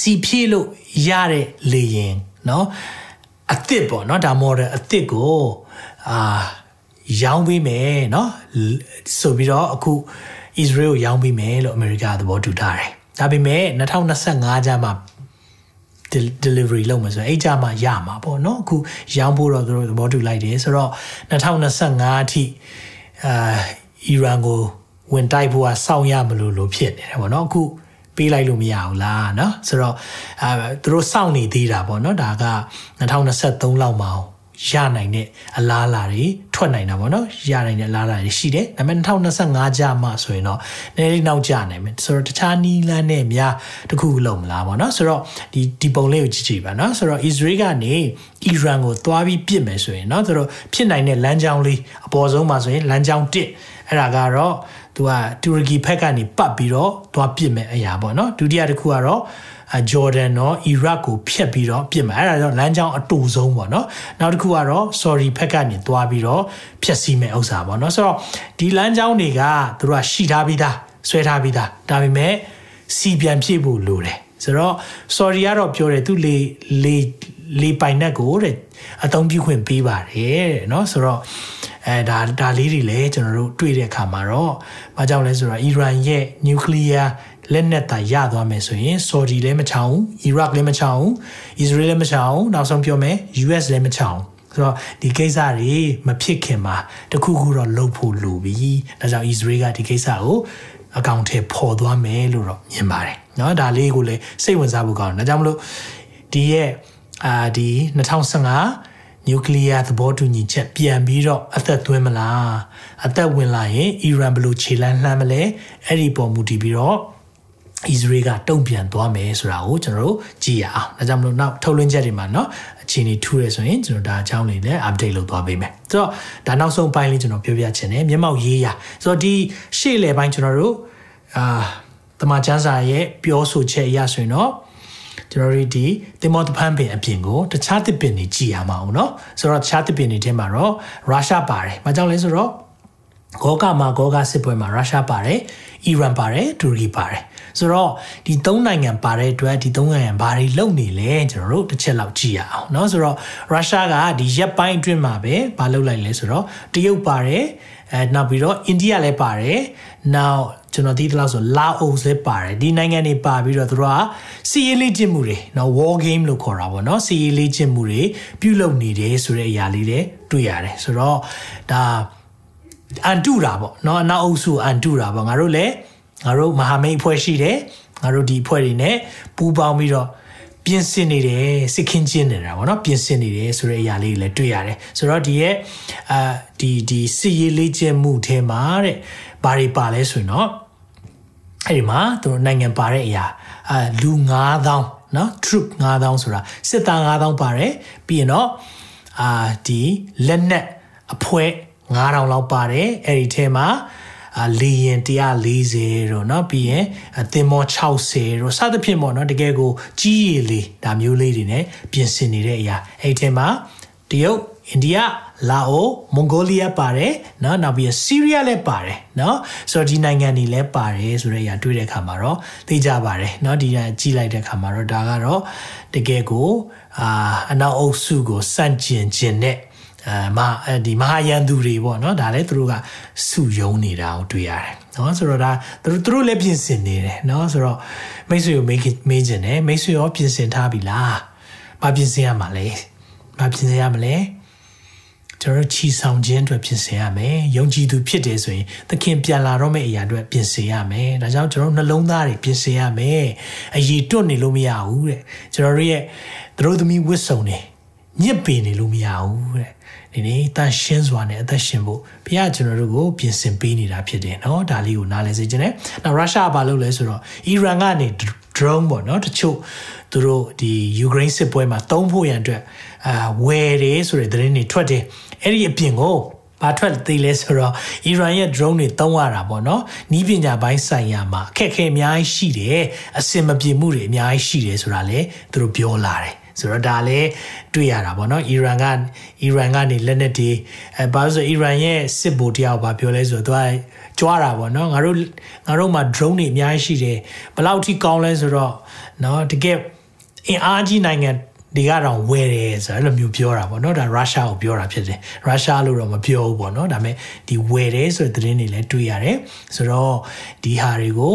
စီဖြည့်လို့ရတဲ့လေရင်နော်အစ်စ်ပေါ့နော်ဒါ model အစ်စ်ကိုအာရောင်းပေးမယ်နော်ဆိုပြီးတော့အခု Israel ကိုရောင်းပေးမယ်လို့အမေရိကသဘောတူထားတယ်ဒါပေမဲ့2025ကျမှ delivery လုပ်မှာဆိုရင်အဲ့ကြမှာရမှာပေါ့နော်အခုရောင်းဖို့တော့သူတို့သဘောတူလိုက်တယ်ဆိုတော့2025အထိအာအီရန်ကိုဝင်တိုက်ဖို့ကစောင့်ရမလို့လို့ဖြစ်နေတယ်ပေါ့နော်အခုပေးလိုက်လို့မရဘူးလားเนาะဆိုတော့အာသူတို့စောင့်နေသေးတာပေါ့เนาะဒါက2023လောက်မှာ ရနိုင်တဲ့အလားအလာတွေထွက်နိုင်တာပေါ့နော်ရနိုင်တဲ့အလားအလာတွေရှိတယ်ဒါပေမဲ့2025ကြာမှဆိုရင်တော့နည်းနည်းနောက်ကျနိုင်မယ်ဆိုတော့တခြားနီးလန်းနဲ့များတခုလုံးမလားပေါ့နော်ဆိုတော့ဒီဒီပုံလေးကိုကြည့်ကြည့်ပါနော်ဆိုတော့ Israel ကနေ Iran ကိုသွားပြီးပြစ်မယ်ဆိုရင်နော်ဆိုတော့ဖြစ်နိုင်တဲ့လမ်းကြောင်းလေးအပေါ်ဆုံးမှာဆိုရင်လမ်းကြောင်း1အဲ့ဒါကတော့သူကတူရကီဘက်ကနေပတ်ပြီးတော့သွားပြစ်မယ်အရာပေါ့နော်ဒုတိယတစ်ခုကတော့ ဂျော်ဒန်တော့အီရတ်ကိုဖျက်ပြီးတော့ပြစ်မှာအဲ့ဒါကြောင့်လမ်းကြောင်းအတူဆုံးပေါ့နော်နောက်တစ်ခုကတော့ sorry ဖက်ကနေသွားပြီးတော့ဖျက်ဆီးမဲ့ဥစ္စာပေါ့နော်ဆိုတော့ဒီလမ်းကြောင်းတွေကသူတို့ကရှိထားပြီးသားဆွဲထားပြီးသားဒါပေမဲ့စီပြန်ဖြည့်ဖို့လိုတယ်ဆိုတော့ sorry ကတော့ပြောတယ်သူလေလေလေပိုင်နက်ကိုတဲ့အသုံးပြုခွင့်ပေးပါတယ်တဲ့เนาะဆိုတော့အဲဒါဒါလေးတွေလည်းကျွန်တော်တို့တွေ့တဲ့အခါမှာတော့ဘာကြောင့်လဲဆိုတော့အီရန်ရဲ့နျူကလ িয়ার လက်နက်တာရသွားမယ်ဆိုရင်ဆော်ဒီလည်းမချောင်းအီရတ်လည်းမချောင်းအစ္စရေးလည်းမချောင်းနောက်ဆုံးပြောမယ် US လည်းမချောင်းဆိုတော့ဒီကိစ္စတွေမဖြစ်ခင်မှာတခုခုတော့လုပ်ဖို့လိုပြီဒါကြောင့် Israel ကဒီကိစ္စကိုအကောင့်ထဲပေါ်သွားမယ်လို့တော့မြင်ပါတယ်เนาะဒါလေးကိုလည်းစိတ်ဝင်စားဖို့ကောင်းတယ်ဒါကြောင့်မလို့ဒီရဲ့အာဒီ2015နျူကလ িয়ার သဘောတူညီချက်ပြန်ပြီးတော့အသက်သွင်းမလားအသက်ဝင်လာရင်အီရန်ဘယ်လိုခြေလှမ်းလှမ်းမလဲအဲ့ဒီပေါ်မူတည်ပြီးတော့ ဣသရေလကတုံ့ပြန်သွားမယ်ဆိုတာကိုကျွန်တော်တို့ကြည့်ရအောင်။ဒါကြောင့်မလို့နောက်ထုတ်လွှင့်ချက်တွေမှာเนาะအခြေအနေထူးရဆိုရင်ကျွန်တော်ဒါအကြောင်းလေးလည်း update လုပ်သွားပေးမယ်။ဆိုတော့ဒါနောက်ဆုံးပိုင်းလေးကျွန်တော်ပြောပြချင်တယ်မျက်မှောက်ရေးရ။ဆိုတော့ဒီရှေ့လေပိုင်းကျွန်တော်တို့အာတမန်ကျမ်းစာရဲ့ပြောဆိုချက်အရဆိုရင်တော့ကျွန်တော်တို့ဒီတင်မောတဖန်ပင်အပြင်ကိုတခြားတစ်ပင်တွေကြည်ရမှာအောင်เนาะဆိုတော့တခြားတစ်ပင်တွေထဲမှာတော့ရုရှားပါတယ်။ဘာကြောင့်လဲဆိုတော့ဂောကမှာဂောကစစ်ပွဲမှာရုရှားပါတယ်အီရန်ပါတယ်တူရကီပါတယ် ဆိုတော့ဒီသုံးနိုင်ငံပါတဲ့အတွက်ဒီသုံးနိုင်ငံဘာတွေလုပ်နေလဲကျွန်တော်တို့တစ်ချက်လောက်ကြည့်ရအောင်เนาะဆိုတော့ရုရှားကဒီရက်ပိုင်းအတွင်းမှာပဲဘာလုပ်လိုက်လဲဆိုတော့တရုတ်ပါတယ်အဲနောက်ပြီးတော့အိန္ဒိယလည်းပါတယ်နောက်ကျွန်တော်သိသလောက်ဆိုလာအိုလည်းပါတယ်ဒီနိုင်ငံတွေပါပြီးတော့သူတို့ကစီရေးလေးကျင့်မှုတွေနော် war game လို့ခေါ်တာပေါ့နော်စီရေးလေးကျင့်မှုတွေပြုလုပ်နေတယ်ဆိုတဲ့အရာလေးတွေတွေ့ရတယ်ဆိုတော့ဒါအန်တူတာပေါ့နော်အနောက်အုပ်စုအန်တူတာပေါ့ငါတို့လည်း ငါတို့မဟာမိတ်အဖွဲ့ရှိတယ်ငါတို့ဒီအဖွဲ့တွေနဲ့ပူးပေါင်းပြီးတော့ပြင်ဆင်နေတယ်စစ်ခင်းချင်းနေတာပေါ့နော်ပြင်ဆင်နေတယ်ဆိုတဲ့အရာလေးတွေလည်းတွေ့ရတယ်ဆိုတော့ဒီရဲ့အာဒီဒီစစ်ရေးလေ့ကျင့်မှုထဲမှာတဲ့ဘာတွေပါလဲဆိုရင်တော့အဲ့ဒီမှာသူတို့နိုင်ငံပါတဲ့အရာအာလူ9000เนาะ troop 9000ဆိုတာစစ်သား9000ပါတယ်ပြီးရင်တော့အာဒီလက်နက်အဖွဲ့9000လောက်ပါတယ်အဲ့ဒီထဲမှာ လေရင်140တော့เนาะပြီးရင်သင်္ဘော60တော့စသဖြင့်ပေါ့เนาะတကယ်ကိုကြီးရည်လေးဒါမျိုးလေးတွေ ਨੇ ပြင်ဆင်နေတဲ့အရာအဲ့ဒီထဲမှာတရုတ်အိန္ဒိယလာအိုမွန်ဂိုလီးယားပါတယ်เนาะနောက်ပြီးဆီးရီးယားလည်းပါတယ်เนาะဆိုတော့ဒီနိုင်ငံတွေလည်းပါတယ်ဆိုတဲ့အရာတွေ့တဲ့အခါမှာတော့သိကြပါတယ်เนาะဒီကကြည့်လိုက်တဲ့အခါမှာတော့ဒါကတော့တကယ်ကိုအာအနောက်အုပ်စုကိုစန့်ကျင်ခြင်းနဲ့ အဲမဒီမဟာယန်သူတွေပေါ့နော်ဒါလည်းသူတို့ကစုယုံနေတာကိုတွေ့ရတယ်နော်ဆိုတော့ဒါသူတို့သူတို့လည်းပြင်ဆင်နေတယ်နော်ဆိုတော့မိတ်ဆွေကိုမေးမေးခြင်းတယ်မိတ်ဆွေရောပြင်ဆင်ထားပြီလားဘာပြင်ဆင်ရမှာလဲဘာပြင်ဆင်ရမလဲကျွန်တော်ချီဆောင်ခြင်းအတွက်ပြင်ဆင်ရမယ်ယုံကြည်သူဖြစ်တယ်ဆိုရင်သခင်ပြန်လာတော့မယ့်အရာအတွက်ပြင်ဆင်ရမယ်ဒါကြောင့်ကျွန်တော်နှလုံးသားတွေပြင်ဆင်ရမယ်အည်တွတ်နေလို့မရဘူးတဲ့ကျွန်တော်တို့ရဲ့သတို့သမီးဝစ်စုံနေ ညစ်ပင်နေလို့မရဘူးတဲ့ဒီနေ့တန်ရှင်းစွာနဲ့အသက်ရှင်ဖို့ဘုရားကျွန်တော်တို့ကိုပြင်ဆင်ပေးနေတာဖြစ်တယ်เนาะဒါလေးကိုနားလည်စေချင်တယ်။နောက်ရုရှားကဘာလုပ်လဲဆိုတော့အီရန်ကနေ drone ပေါ့เนาะတချို့သူတို့ဒီယူကရိန်းစစ်ပွဲမှာတုံးဖို့ရန်အတွက်အာဝယ်တယ်ဆိုတဲ့သတင်းတွေထွက်တယ်။အဲ့ဒီအပြင်ကိုဘာထွက်သေးလဲဆိုတော့အီရန်ရဲ့ drone တွေတုံးရတာပေါ့နော်နီးပညာပိုင်းဆိုင်ရာမှာအခက်အခဲအများကြီးရှိတယ်အစင်မပြေမှုတွေအများကြီးရှိတယ်ဆိုတာလည်းသူတို့ပြောလာတယ် ဆိုတော့ဒါလည်းတွေ့ရတာပေါ့နော်အီရန်ကအီရန်ကနေလက်နက်တွေအဲဘာလို့ဆိုအီရန်ရဲ့စစ်ဗိုလ်တယောက်ဘာပြောလဲဆိုတော့သူကကြွားတာပေါ့နော်ငါတို့ငါတို့မှာ drone တွေအများကြီးရှိတယ်ဘယ်လောက်ထိကောင်းလဲဆိုတော့နော်တကယ်အင်အားကြီးနိုင်ငံဒီကတော့ဝယ်တယ်ဆိုတော့အဲ့လိုမျိုးပြောတာပေါ့နော်ဒါရုရှားကိုပြောတာဖြစ်တယ်ရုရှားလို့တော့မပြောဘူးပေါ့နော်ဒါပေမဲ့ဒီဝယ်တယ်ဆိုတဲ့သတင်းတွေလည်းတွေ့ရတယ်ဆိုတော့ဒီဟာတွေကို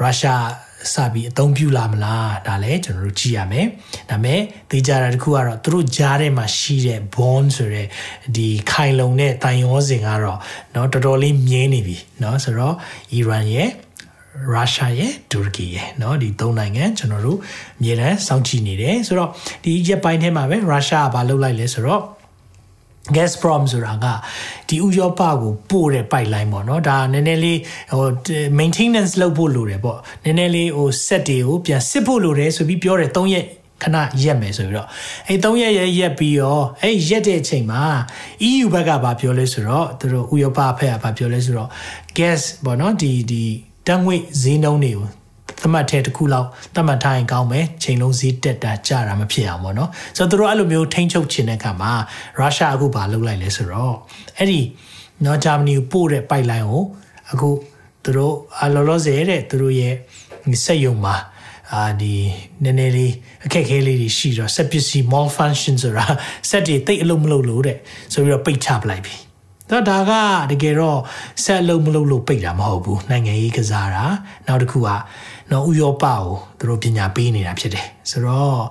ရုရှား စပြီးအသုံးပြုလာမလားဒါလည်းကျွန်တော်တို့ကြည့်ရမယ်ဒါပေမဲ့သိကြတာတခုကတော့သူတို့ကြားထဲမှာရှိတဲ့ bond ဆိုတဲ့ဒီခိုင်လုံတဲ့တိုင်ရောစင်ကတော့เนาะတော်တော်လေးမြင်းနေပြီเนาะဆိုတော့အီရန်ရဲ့ရုရှားရဲ့တူရကီရဲ့เนาะဒီသုံးနိုင်ငံကျွန်တော်တို့အမြဲတမ်းစောင့်ကြည့်နေတယ်ဆိုတော့ဒီရက်ပိုင်းထဲမှာပဲရုရှားကဘာလုပ်လိုက်လဲဆိုတော့ Gazprom ဆိုတာကဒီဥရောပကိုပို့တဲ့ pipeline ပေါ့နော်ဒါနည်းနည်းလေးဟို maintenance လုပ်ဖို့လိုတယ်ပေါ့နည်းနည်းလေးဟို set တွေကိုပြန်စစ်ဖို့လိုတယ်ဆိုပြီးပြောတယ်၃ရက်ခဏရက်မယ်ဆိုပြီးတော့အဲ3ရက်ရက်ရက်ပြီးတော့အဲရက်တဲ့အချိန်မှာ EU ဘက်ကဗာပြောလဲဆိုတော့သူတို့ဥရောပဖက်ကဗာပြောလဲဆိုတော့ gas ပေါ့နော်ဒီဒီတန်ငွေဈေးနှုန်းတွေကို သတ်မှတ်တဲ့တစ်ခုလောက်သတ်မှတ်ထားရင်ကောင်းမယ်ချိန်လုံးဈေးတက်တာကြတာမဖြစ်အောင်ပေါ့နော်ဆိုတော့သူတို့အဲ့လိုမျိုးထိန်းချုပ်ခြင်းတဲ့အခါမှာရုရှားအခုဘာလုပ်လိုက်လဲဆိုတော့အဲ့ဒီနော်ဂျာမနီကိုပို့တဲ့ပိုက်လိုင်းကိုအခုသူတို့အလောလောဆယ်တဲ့သူတို့ရဲ့စက်ရုံမှာအာဒီနည်းနည်းလေးအခက်ခဲလေးတွေရှိတော့စက်ပစ္စည်း malfunction ဆိုတာစက်တွေတိတ်အလုံးမလုံးလို့တဲ့ဆိုပြီးတော့ပိတ်ချပလိုက်ပြီတော့ဒါကတကယ်တော့ဆက်အလုံးမလုံးလို့ပိတ်တာမဟုတ်ဘူးနိုင်ငံရေးကစားတာနောက်တစ်ခုက နော်ဥရောပကိုသူတို့ပညာပေးနေတာဖြစ်တယ်ဆိုတော့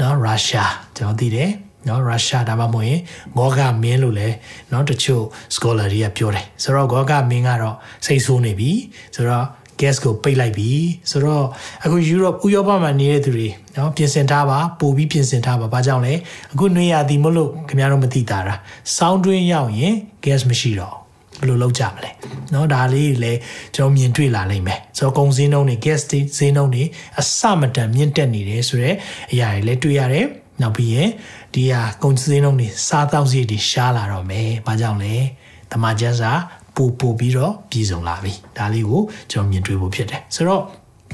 နော်ရုရှားကျွန်တော်သိတယ်နော်ရုရှားဒါမှမဟုတ်ရင်ဂောဂမင်းလို့လည်းနော်တချို့ scholar တွေကပြောတယ်ဆိုတော့ဂောဂမင်းကတော့စိတ်ဆိုးနေပြီဆိုတော့ gas ကိုပိတ်လိုက်ပြီဆိုတော့အခု Europe ဥရောပမှာနေတဲ့သူတွေနော်ပြင်ဆင်ထားပါပို့ပြီးပြင်ဆင်ထားပါဘာကြောင့်လဲအခုနှွေရသည်မလို့ခင်ဗျားတို့မသိတာတာစောင်းတွင်းရောက်ရင် gas မရှိတော့ ဘယ်လိုလုပ်ကြမလဲเนาะဒါလေးလည်းကျွန်တော်မြင်တွေ့လာနိုင်မယ်ဆိုတော့ကုန်စင်းနှုန်းတွေ gas ဈေးနှုန်းတွေအစမတန်မြင့်တက်နေတယ်ဆိုတော့အရာတွေလည်းတွေ့ရတယ်နောက်ပြီးရင်ဒီဟာကုန်စင်းနှုန်းတွေစားတောက်စီတွေရှားလာတော့မယ်ဘာကြောင့်လဲတမန်ကျန်းစာပို့ပို့ပြီးတော့ပြည်စုံလာပြီဒါလေးကိုကျွန်တော်မြင်တွေ့ဖို့ဖြစ်တယ်ဆိုတော့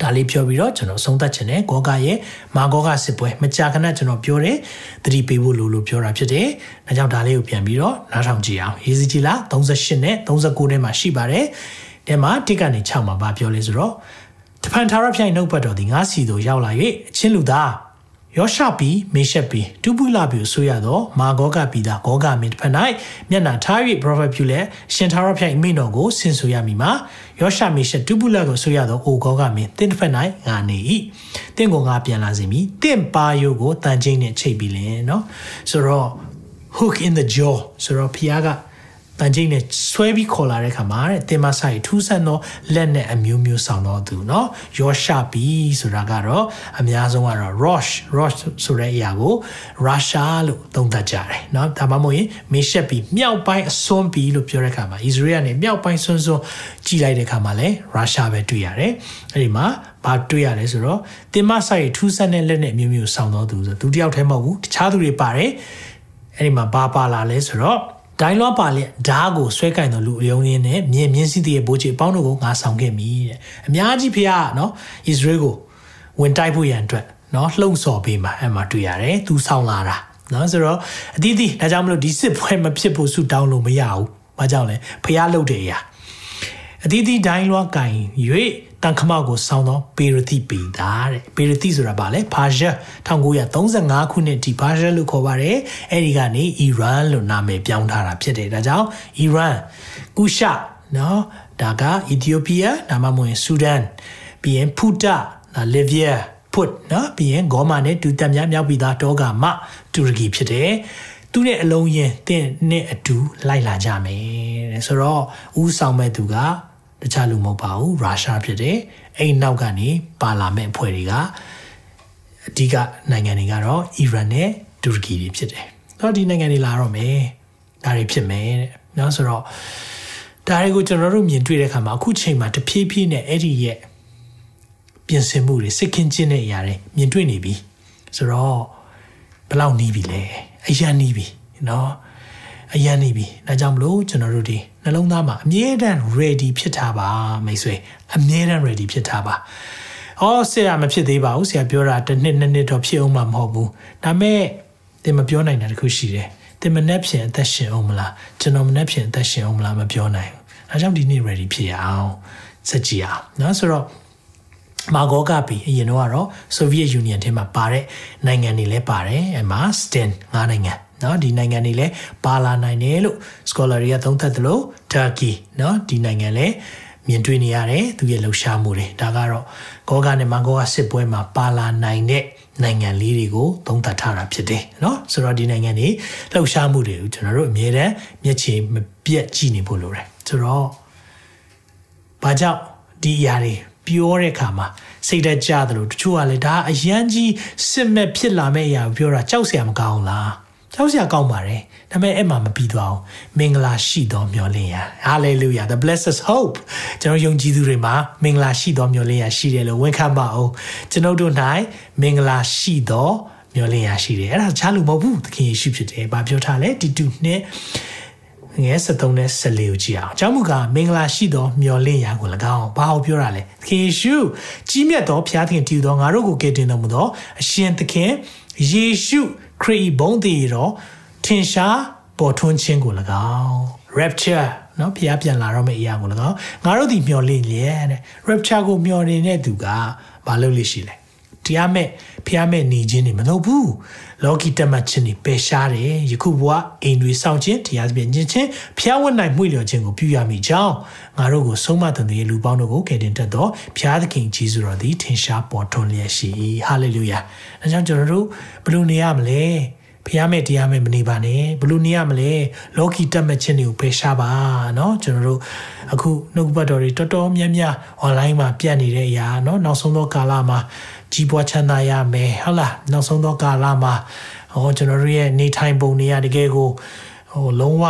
ဒါလေးပြောပြီးတော့ကျွန်တော်ဆုံးသက်ခြင်းနဲ့ဂောဂရဲ့မာဂောဂစစ်ပွဲမကြာခဏကျွန်တော်ပြောတယ်သတိပေးဖို့လိုလို့ပြောတာဖြစ်တယ်။ဒါကြောင့်ဒါလေးကိုပြန်ပြီးတော့နားထောင်ကြည့်အောင်ရေးစီကြီးလား38နဲ့39ထဲမှာရှိပါတယ်။ဒီမှာတစ်ကနေ6မှာဗာပြောလဲဆိုတော့တဖန်သာရဖြိုင်နှုတ်ပတ်တော်ဒီငါစီတို့ရောက်လာ၍အချင်းလူသားယောရှပီမေရှက်ပီတူပူလာပီဆိုရတော့မာဂောကပီတာဂောဂမင်းတစ်ဖက်၌မျက်နှာထား၍ပရောဖက်ပြုလဲရှင်သာရဖျိုင်မိတော်ကိုဆင်ဆိုရမည်မှာ ယောရှမေရှက်တူပူလာကိုဆိုရတော့အိုဂောဂမင်းတင်းတစ်ဖက်၌ငါနေ၏တင့်ကိုငါပြန်လာစီမည်တင့်ပါယိုကိုတန်ချင်းနဲ့ချိတ်ပြီးလင်နော်ဆိုတော့ hook in the jaw ဆိုတော့ဖျားက တန်ချိန်နဲ့ဆွဲပြီးခေါ်လာတဲ့ခါမှာတဲ့တင်မဆိုင်ထူးဆန်းသောလက်နဲ့အမျိုးမျိုးဆောင်တော့သူเนาะယောရှာပီဆိုတာကတော့အများဆုံးကတော့ rosh rosh ဆိုတဲ့အရာကို russia လို့သုံးသပ်ကြတယ်เนาะဒါမှမဟုတ်ရင်မေရှက်ပီမြောက်ပိုင်းအစွန်းပီလို့ပြောတဲ့ခါမှာ Israel ကနေမြောက်ပိုင်းစွန်းစွန်းကြည်လိုက်တဲ့ခါမှာလဲ russia ပဲတွေ့ရတယ်အဲ့ဒီမှာဘာတွေ့ရလဲဆိုတော့တင်မဆိုင်ထူးဆန်းတဲ့လက်နဲ့အမျိုးမျိုးဆောင်တော့သူဆိုသူတယောက်တည်းမဟုတ်ဘူးတခြားသူတွေပါတယ်အဲ့ဒီမှာဘာပါလာလဲဆိုတော့ ဒိုင်းလွားပါလက်ဓားကိုဆွဲကင်တော်လူအယုံရင်းနဲ့မြင်မြင့်စီးတဲ့ဘိုးကြီးအပေါင်းတို့ကိုငါဆောင်ခဲ့မိတဲ့အများကြီးဖះနော်ဣသရေလကိုဝင်တိုက်ဖို့ရန်အတွက်နော်လှုံ့ဆော်ပေးမှာအဲ့မှာတွေ့ရတယ်သူဆောင်လာတာနော်ဆိုတော့အတီးတီးဒါကြောင့်မလို့ဒီစစ်ပွဲမဖြစ်ဖို့ဆူတောင်းလို့မရဘူး။ဘာကြောင့်လဲဖះလှုပ်တယ်ရာအတီးတီးဒိုင်းလွားကင်၍ တန်ခမောက်ကိုစောင်းသောပေရတိပေတာတဲ့ပေရတိဆိုတာဘာလဲဘာရှာ1935ခုနှစ်ဒီဘာရှာလို့ခေါ်ပါတယ်အဲ့ဒီကနေအီရန်လို့နာမည်ပြောင်းထားတာဖြစ်တယ်ဒါကြောင့်အီရန်ကူရှာနော်ဒါကအီသီယိုးပီးယားဒါမှမဟုတ်ဆူဒန်ပြီးရင်ဖူတာလီဗီးယားဖွတ်နော်ပြီးရင်ဂေါမာနဲ့ဒူတက်များမြောက်ပြီးသားတောကမတူရကီဖြစ်တယ်သူနဲ့အလုံးရင်တင့်နဲ့အတူလိုက်လာကြမယ်တဲ့ဆိုတော့ဦးဆောင်မဲ့သူက တခြားလူမဟုတ်ပါဘူးရုရှားဖြစ်တယ်အဲ့နောက်ကနေပါလာမဲ့အဖွဲ့တွေကအဓိကနိုင်ငံတွေကတော့အီရန်နဲ့တူရကီတွေဖြစ်တယ်တော့ဒီနိုင်ငံတွေလာတော့မယ်ဒါတွေဖြစ်မယ်တဲ့နော်ဆိုတော့ဒါတွေကိုကျွန်တော်တို့မြင်တွေ့တဲ့အခါမှာအခုချိန်မှာတဖြည်းဖြည်းနဲ့အဲ့ဒီရဲ့ပြင်ဆင်မှုတွေစစ်ခင်းချင်းတဲ့အရာတွေမြင်တွေ့နေပြီဆိုတော့ဘယ်လောက်နီးပြီလဲအရန်နီးပြီနော် အရန်နေပြီဒါကြောင့်မလို့ကျွန်တော်တို့ဒီနှလုံးသားမှာအမြဲတမ်း ready ဖြစ်ထားပါမိတ်ဆွေအမြဲတမ်း ready ဖြစ်ထားပါ။အော်ဆရာမဖြစ်သေးပါဘူးဆရာပြောတာတစ်နှစ်နှစ်နှစ်တော့ဖြစ်အောင်မှာမဟုတ်ဘူး။ဒါမဲ့သင်မပြောနိုင်တာတခုရှိတယ်။သင်မနှက်ဖြင်အသက်ရှင်အောင်မလားကျွန်တော်မနှက်ဖြင်အသက်ရှင်အောင်မလားမပြောနိုင်ဘူး။ဒါကြောင့်ဒီနေ့ ready ဖြစ်ရအောင်စကြည့်အောင်။နော်ဆိုတော့မာဂောကပီအရင်တော့ကတော့ Soviet Union ထဲမှာပါတဲ့နိုင်ငံတွေလည်းပါတယ်အဲမှာ STEN ၅နိုင်ငံ เนาะဒီနိုင်ငံတွေလည်းပါလာနိုင်တယ်လို့ scholar တွေကသုံးသပ်တယ်လို့ Turkey เนาะဒီနိုင်ငံလည်းမြင်တွေ့နေရတယ်သူရဲ့လှူရှားမှုတွေဒါကတော့ဂောဂနဲ့မန်ဂောကစစ်ပွဲမှာပါလာနိုင်တဲ့နိုင်ငံလေးတွေကိုသုံးသပ်ထားတာဖြစ်တယ်เนาะဆိုတော့ဒီနိုင်ငံတွေလှူရှားမှုတွေကိုကျွန်တော်တို့အမြဲတမ်းမျက်ခြေမပြတ်ကြည့်နေဖို့လိုတယ်ဆိုတော့ဘာကြောင့်ဒီအရာတွေပြောတဲ့အခါမှာစိတ်သက်ကြတယ်လို့တချို့ကလည်းဒါအရန်ကြီးစစ်မဲ့ဖြစ်လာမဲ့အရာကိုပြောတာကြောက်စရာမကောင်းလား ကြောက်စရာကောင်းပါတယ်ဒါပေမဲ့အဲ့မှာမပြီးသွားအောင်မင်္ဂလာရှိတော်မျှော်လင့်ရ hallelujah the blessed hope ကျွန်တော်ယုံကြည်သူတွေမှာမင်္ဂလာရှိတော်မျှော်လင့်ရရှိတယ်လို့ဝန်ခံပါအောင်ကျွန်ုပ်တို့၌မင်္ဂလာရှိတော်မျောလင့်ရရှိတယ်အဲ့ဒါချားလို့မဟုတ်ဘူးသခင်ယေရှုဖြစ်တယ်။ဘာပြောထားလဲတီတူနှစ်ငယ်73နဲ့14ကိုကြည့်အောင်။ကျောင်းမူကမင်္ဂလာရှိသောမျော်လင့်ရာကို၎င်းဘာကိုပြောတာလဲ။သခင်ယေရှုကြီးမြတ်သောဘုရားသခင်တည်သောငါတို့ကိုကယ်တင်တော်မူသောအရှင်သခင်ယေရှု ခရစ်ဘုန်းတည်တော်ထင်ရှားပေါ်ထွန်းခြင်းကို၎င်း rapture နော်ဖျားပြန်လာတော့မယ့်အရာကို၎င်းငါတို့ဒီမျော်လင့်လျက်တဲ့ rapture ကိုမျော်နေတဲ့သူကဘာလုပ်လို့ရှိလဲတရားမဲ့ဖျားမဲ့နေခြင်းနေမလုပ်ဘူး လောကီတတ်မှတ်ခြင်းနေပယ်ရှားတယ်ယခုဘဝအိမ်တွေစောင့်ခြင်းတရားသဖြင့်ညင်ခြင်းဖျားဝတ်နိုင်မှုလျော်ခြင်းကိုပြုရမိကြောင်းငါတို့ကိုဆုံးမတန်တဲ့လူပေါင်းတို့ကိုကယ်တင်တတ်သောဖျားသခင်ကြီးစွာတော်သည်ထင်ရှားပေါ်ထွန်းလျက်ရှိဟာလေလုယာအဲကြောင့်ကျွန်တော်တို့ဘယ်လိုနေရမလဲဖះမဲ့တရားမဲ့မနေပါနဲ့ဘလို့နေရမလဲလောကီတက်မဲ့ခြင်းတွေကိုဖယ်ရှားပါเนาะကျွန်တော်တို့အခုနှုတ်ဘတ်တော်တွေတော်တော်များများ online မှာပြတ်နေတဲ့အရာเนาะနောက်ဆုံးသောကာလမှာ ကြီးပွားချမ်းသာရမယ်ဟုတ်လားနောက်ဆုံးသောကာလမှာဟောကျွန်တော်တို့ရဲ့နေထိုင်ပုံတွေကတကယ်ကိုဟိုလုံးဝ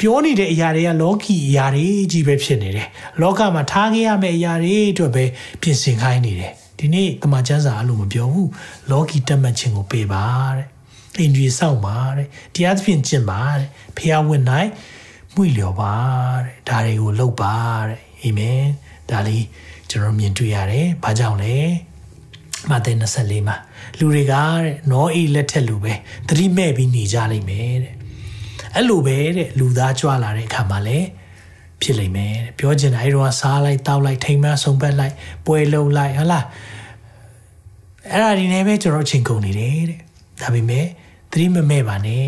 ပြောနေတဲ့အရာတွေကလောကီအရာတွေကြီးပဲဖြစ်နေတယ်လောကမှာထားခဲ့ရမယ့်အရာတွေအတွက်ပဲပြင်ဆင်ခိုင်းနေတယ်ဒီနေ့တမန်ကျမ်းစာအလိုမပြောဘူးလောကီတက်မှတ်ခြင်းကိုပေးပါတဲ့အိမ်ကြီးစောင့်ပါတဲ့တရားသဖြင့်ကျင့်ပါတဲ့ဖះဝင်နိုင်မှုလျော်ပါတဲ့ဒါတွေကိုလုပ်ပါတဲ့အာမင်ဒါလေးကျွန်တော်မြင်တွေ့ရတယ်ဘာကြောင့်လဲ မဿဲ24မှာလူတွေကတဲ့နောအေးလက်ထက်လူပဲသတိမဲ့ပြီးနေကြလိမ့်မယ်တဲ့အဲ့လိုပဲတဲ့လူသားကြွလာတဲ့အခါမှာလည်းဖြစ်လိမ့်မယ်တဲ့ပြောချင်တာအဲ့တော့စားလိုက်တောက်လိုက်ထိမ်မဆုံးပတ်လိုက်ပွဲလုံးလိုက်ဟလားအဲ့ဒါဒီနေပဲကျွန်တော်အချိန်ကုန်နေတယ်တဲ့ဒါပေမဲ့သတိမမဲ့ပါနဲ့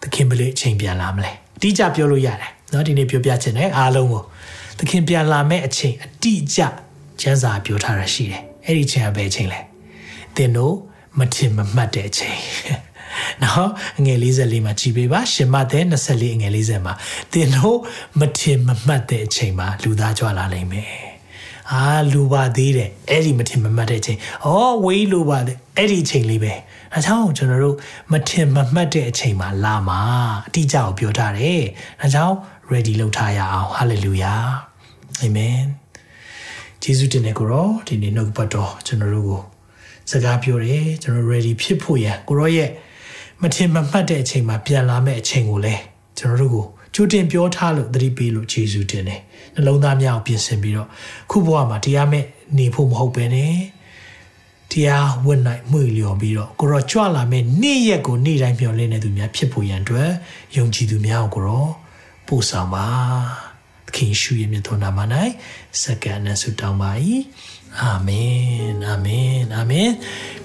သခင်ဘယ်လိုအချိန်ပြန်လာမလဲအတိအကျပြောလို့ရတယ်เนาะဒီနေ့ပြောပြချင်တယ်အားလုံးကိုသခင်ပြန်လာမဲ့အချိန်အတိအကျကျမ်းစာပြောထားတာရှိတယ် အဲ့ဒီအချိန်ကဘယ်အချိန်လဲသင်တို့မထင်မမှတ်တဲ့အချိန်နော်အငယ်44မှာကြည်ပေးပါရှင်မတဲ့24အငယ်40မှာသင်တို့မထင်မမှတ်တဲ့အချိန်မှာလူသားကြွလာနိုင်မယ်အာလူပါသေးတယ်အဲ့ဒီမထင်မမှတ်တဲ့အချိန်ဩဝေးလူပါသေးအဲ့ဒီအချိန်လေးပဲအဲကြောင့်ကျွန်တော်တို့မထင်မမှတ်တဲ့အချိန်မှာလာမှာအတိအကျကိုပြောထားတယ်အဲကြောင့် ready လုပ်ထားရအောင် hallelujah amen ဂျေဇုတင်တဲ့ကိုရောဒီနေ့နှုတ်ပတ်တော်ကျွန်တော်တို့ကိုစကားပြောတယ်ကျွန်တော် ready ဖြစ်ဖို့ရန်ကိုရောရဲ့မထင်မမှတ်တဲ့အချိန်မှာပြန်လာမယ့်အချိန်ကိုလည်းကျွန်တော်တို့ကိုကြိုတင်ပြောထားလို့သတိပေးလို့ဂျေဇုတင်တယ်နှလုံးသားများကိုပြင်ဆင်ပြီးတော့ခုဘဝမှာတရားမဲ့နေဖို့မဟုတ်ပဲနဲ့တရားဝတ်နိုင်မှုလျော်ပြီးတော့ကိုရောကြွလာမဲ့နေ့ရက်ကိုနေ့တိုင်းပြောင်းလဲနေသူများဖြစ်ဖို့ရန်အတွက်ယုံကြည်သူများကိုကိုရောပို့ဆောင်ပါ သခင်ရှုရဲ့မြတ်သောနာမ၌စက္ကန့်နဲ့ဆုတောင်းပါ၏အာမင်အာမင်အာမင်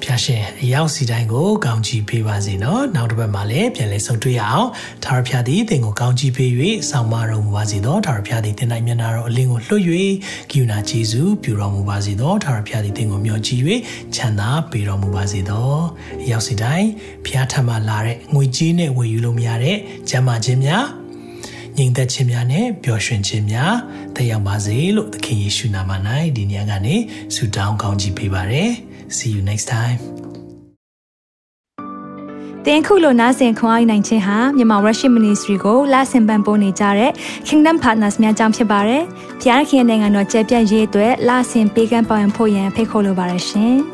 ဖျာရှင်အရောက်စီတိုင်းကိုကောင်းချီးပေးပါစေနော်နောက်တစ်ပတ်မှာလည်းပြန်လည်ဆုံတွေ့ရအောင်သာရဖျာသည်သင်ကိုကောင်းချီးပေး၍ဆောင်မတော်မူပါစေသောသာရဖျာသည်သင်၌မျက်နာတော်အလင်းကိုလွှတ်၍ကိူနာကျေးဇူးပြုတော်မူပါစေသောသာရဖျာသည်သင်ကိုမျှော်ကြည့်၍ချမ်းသာပေးတော်မူပါစေသောအရောက်စီတိုင်းဖျားထမှလာတဲ့ငွေကြေးနဲ့ဝယ်ယူလို့မရတဲ့ကျမ်းမာခြင်းများ ငြိမ်သက်ခြင်းများနဲ့ပျော်ရွှင်ခြင်းများတက်ရောက်ပါစေလို့သခင်ယေရှုနာမ၌ဒီညကနေဆုတောင်းကောင်းချီးပေးပါရယ် See you next time တင်ခုလိုနာဆင်ခွန်အားနိုင်ခြင်းဟာမြန်မာ Worship Ministry ကိုလာဆင်ပန်ပိုးနေကြတဲ့ Kingdom Partners များအကြောင်းဖြစ်ပါတယ်။ဖျားခင်နိုင်ငံတော်ကျယ်ပြန့်ရေးအတွက်လာဆင်ပေးကမ်းပောင်းဖို့ရန်ဖိတ်ခေါ်လိုပါတယ်ရှင်။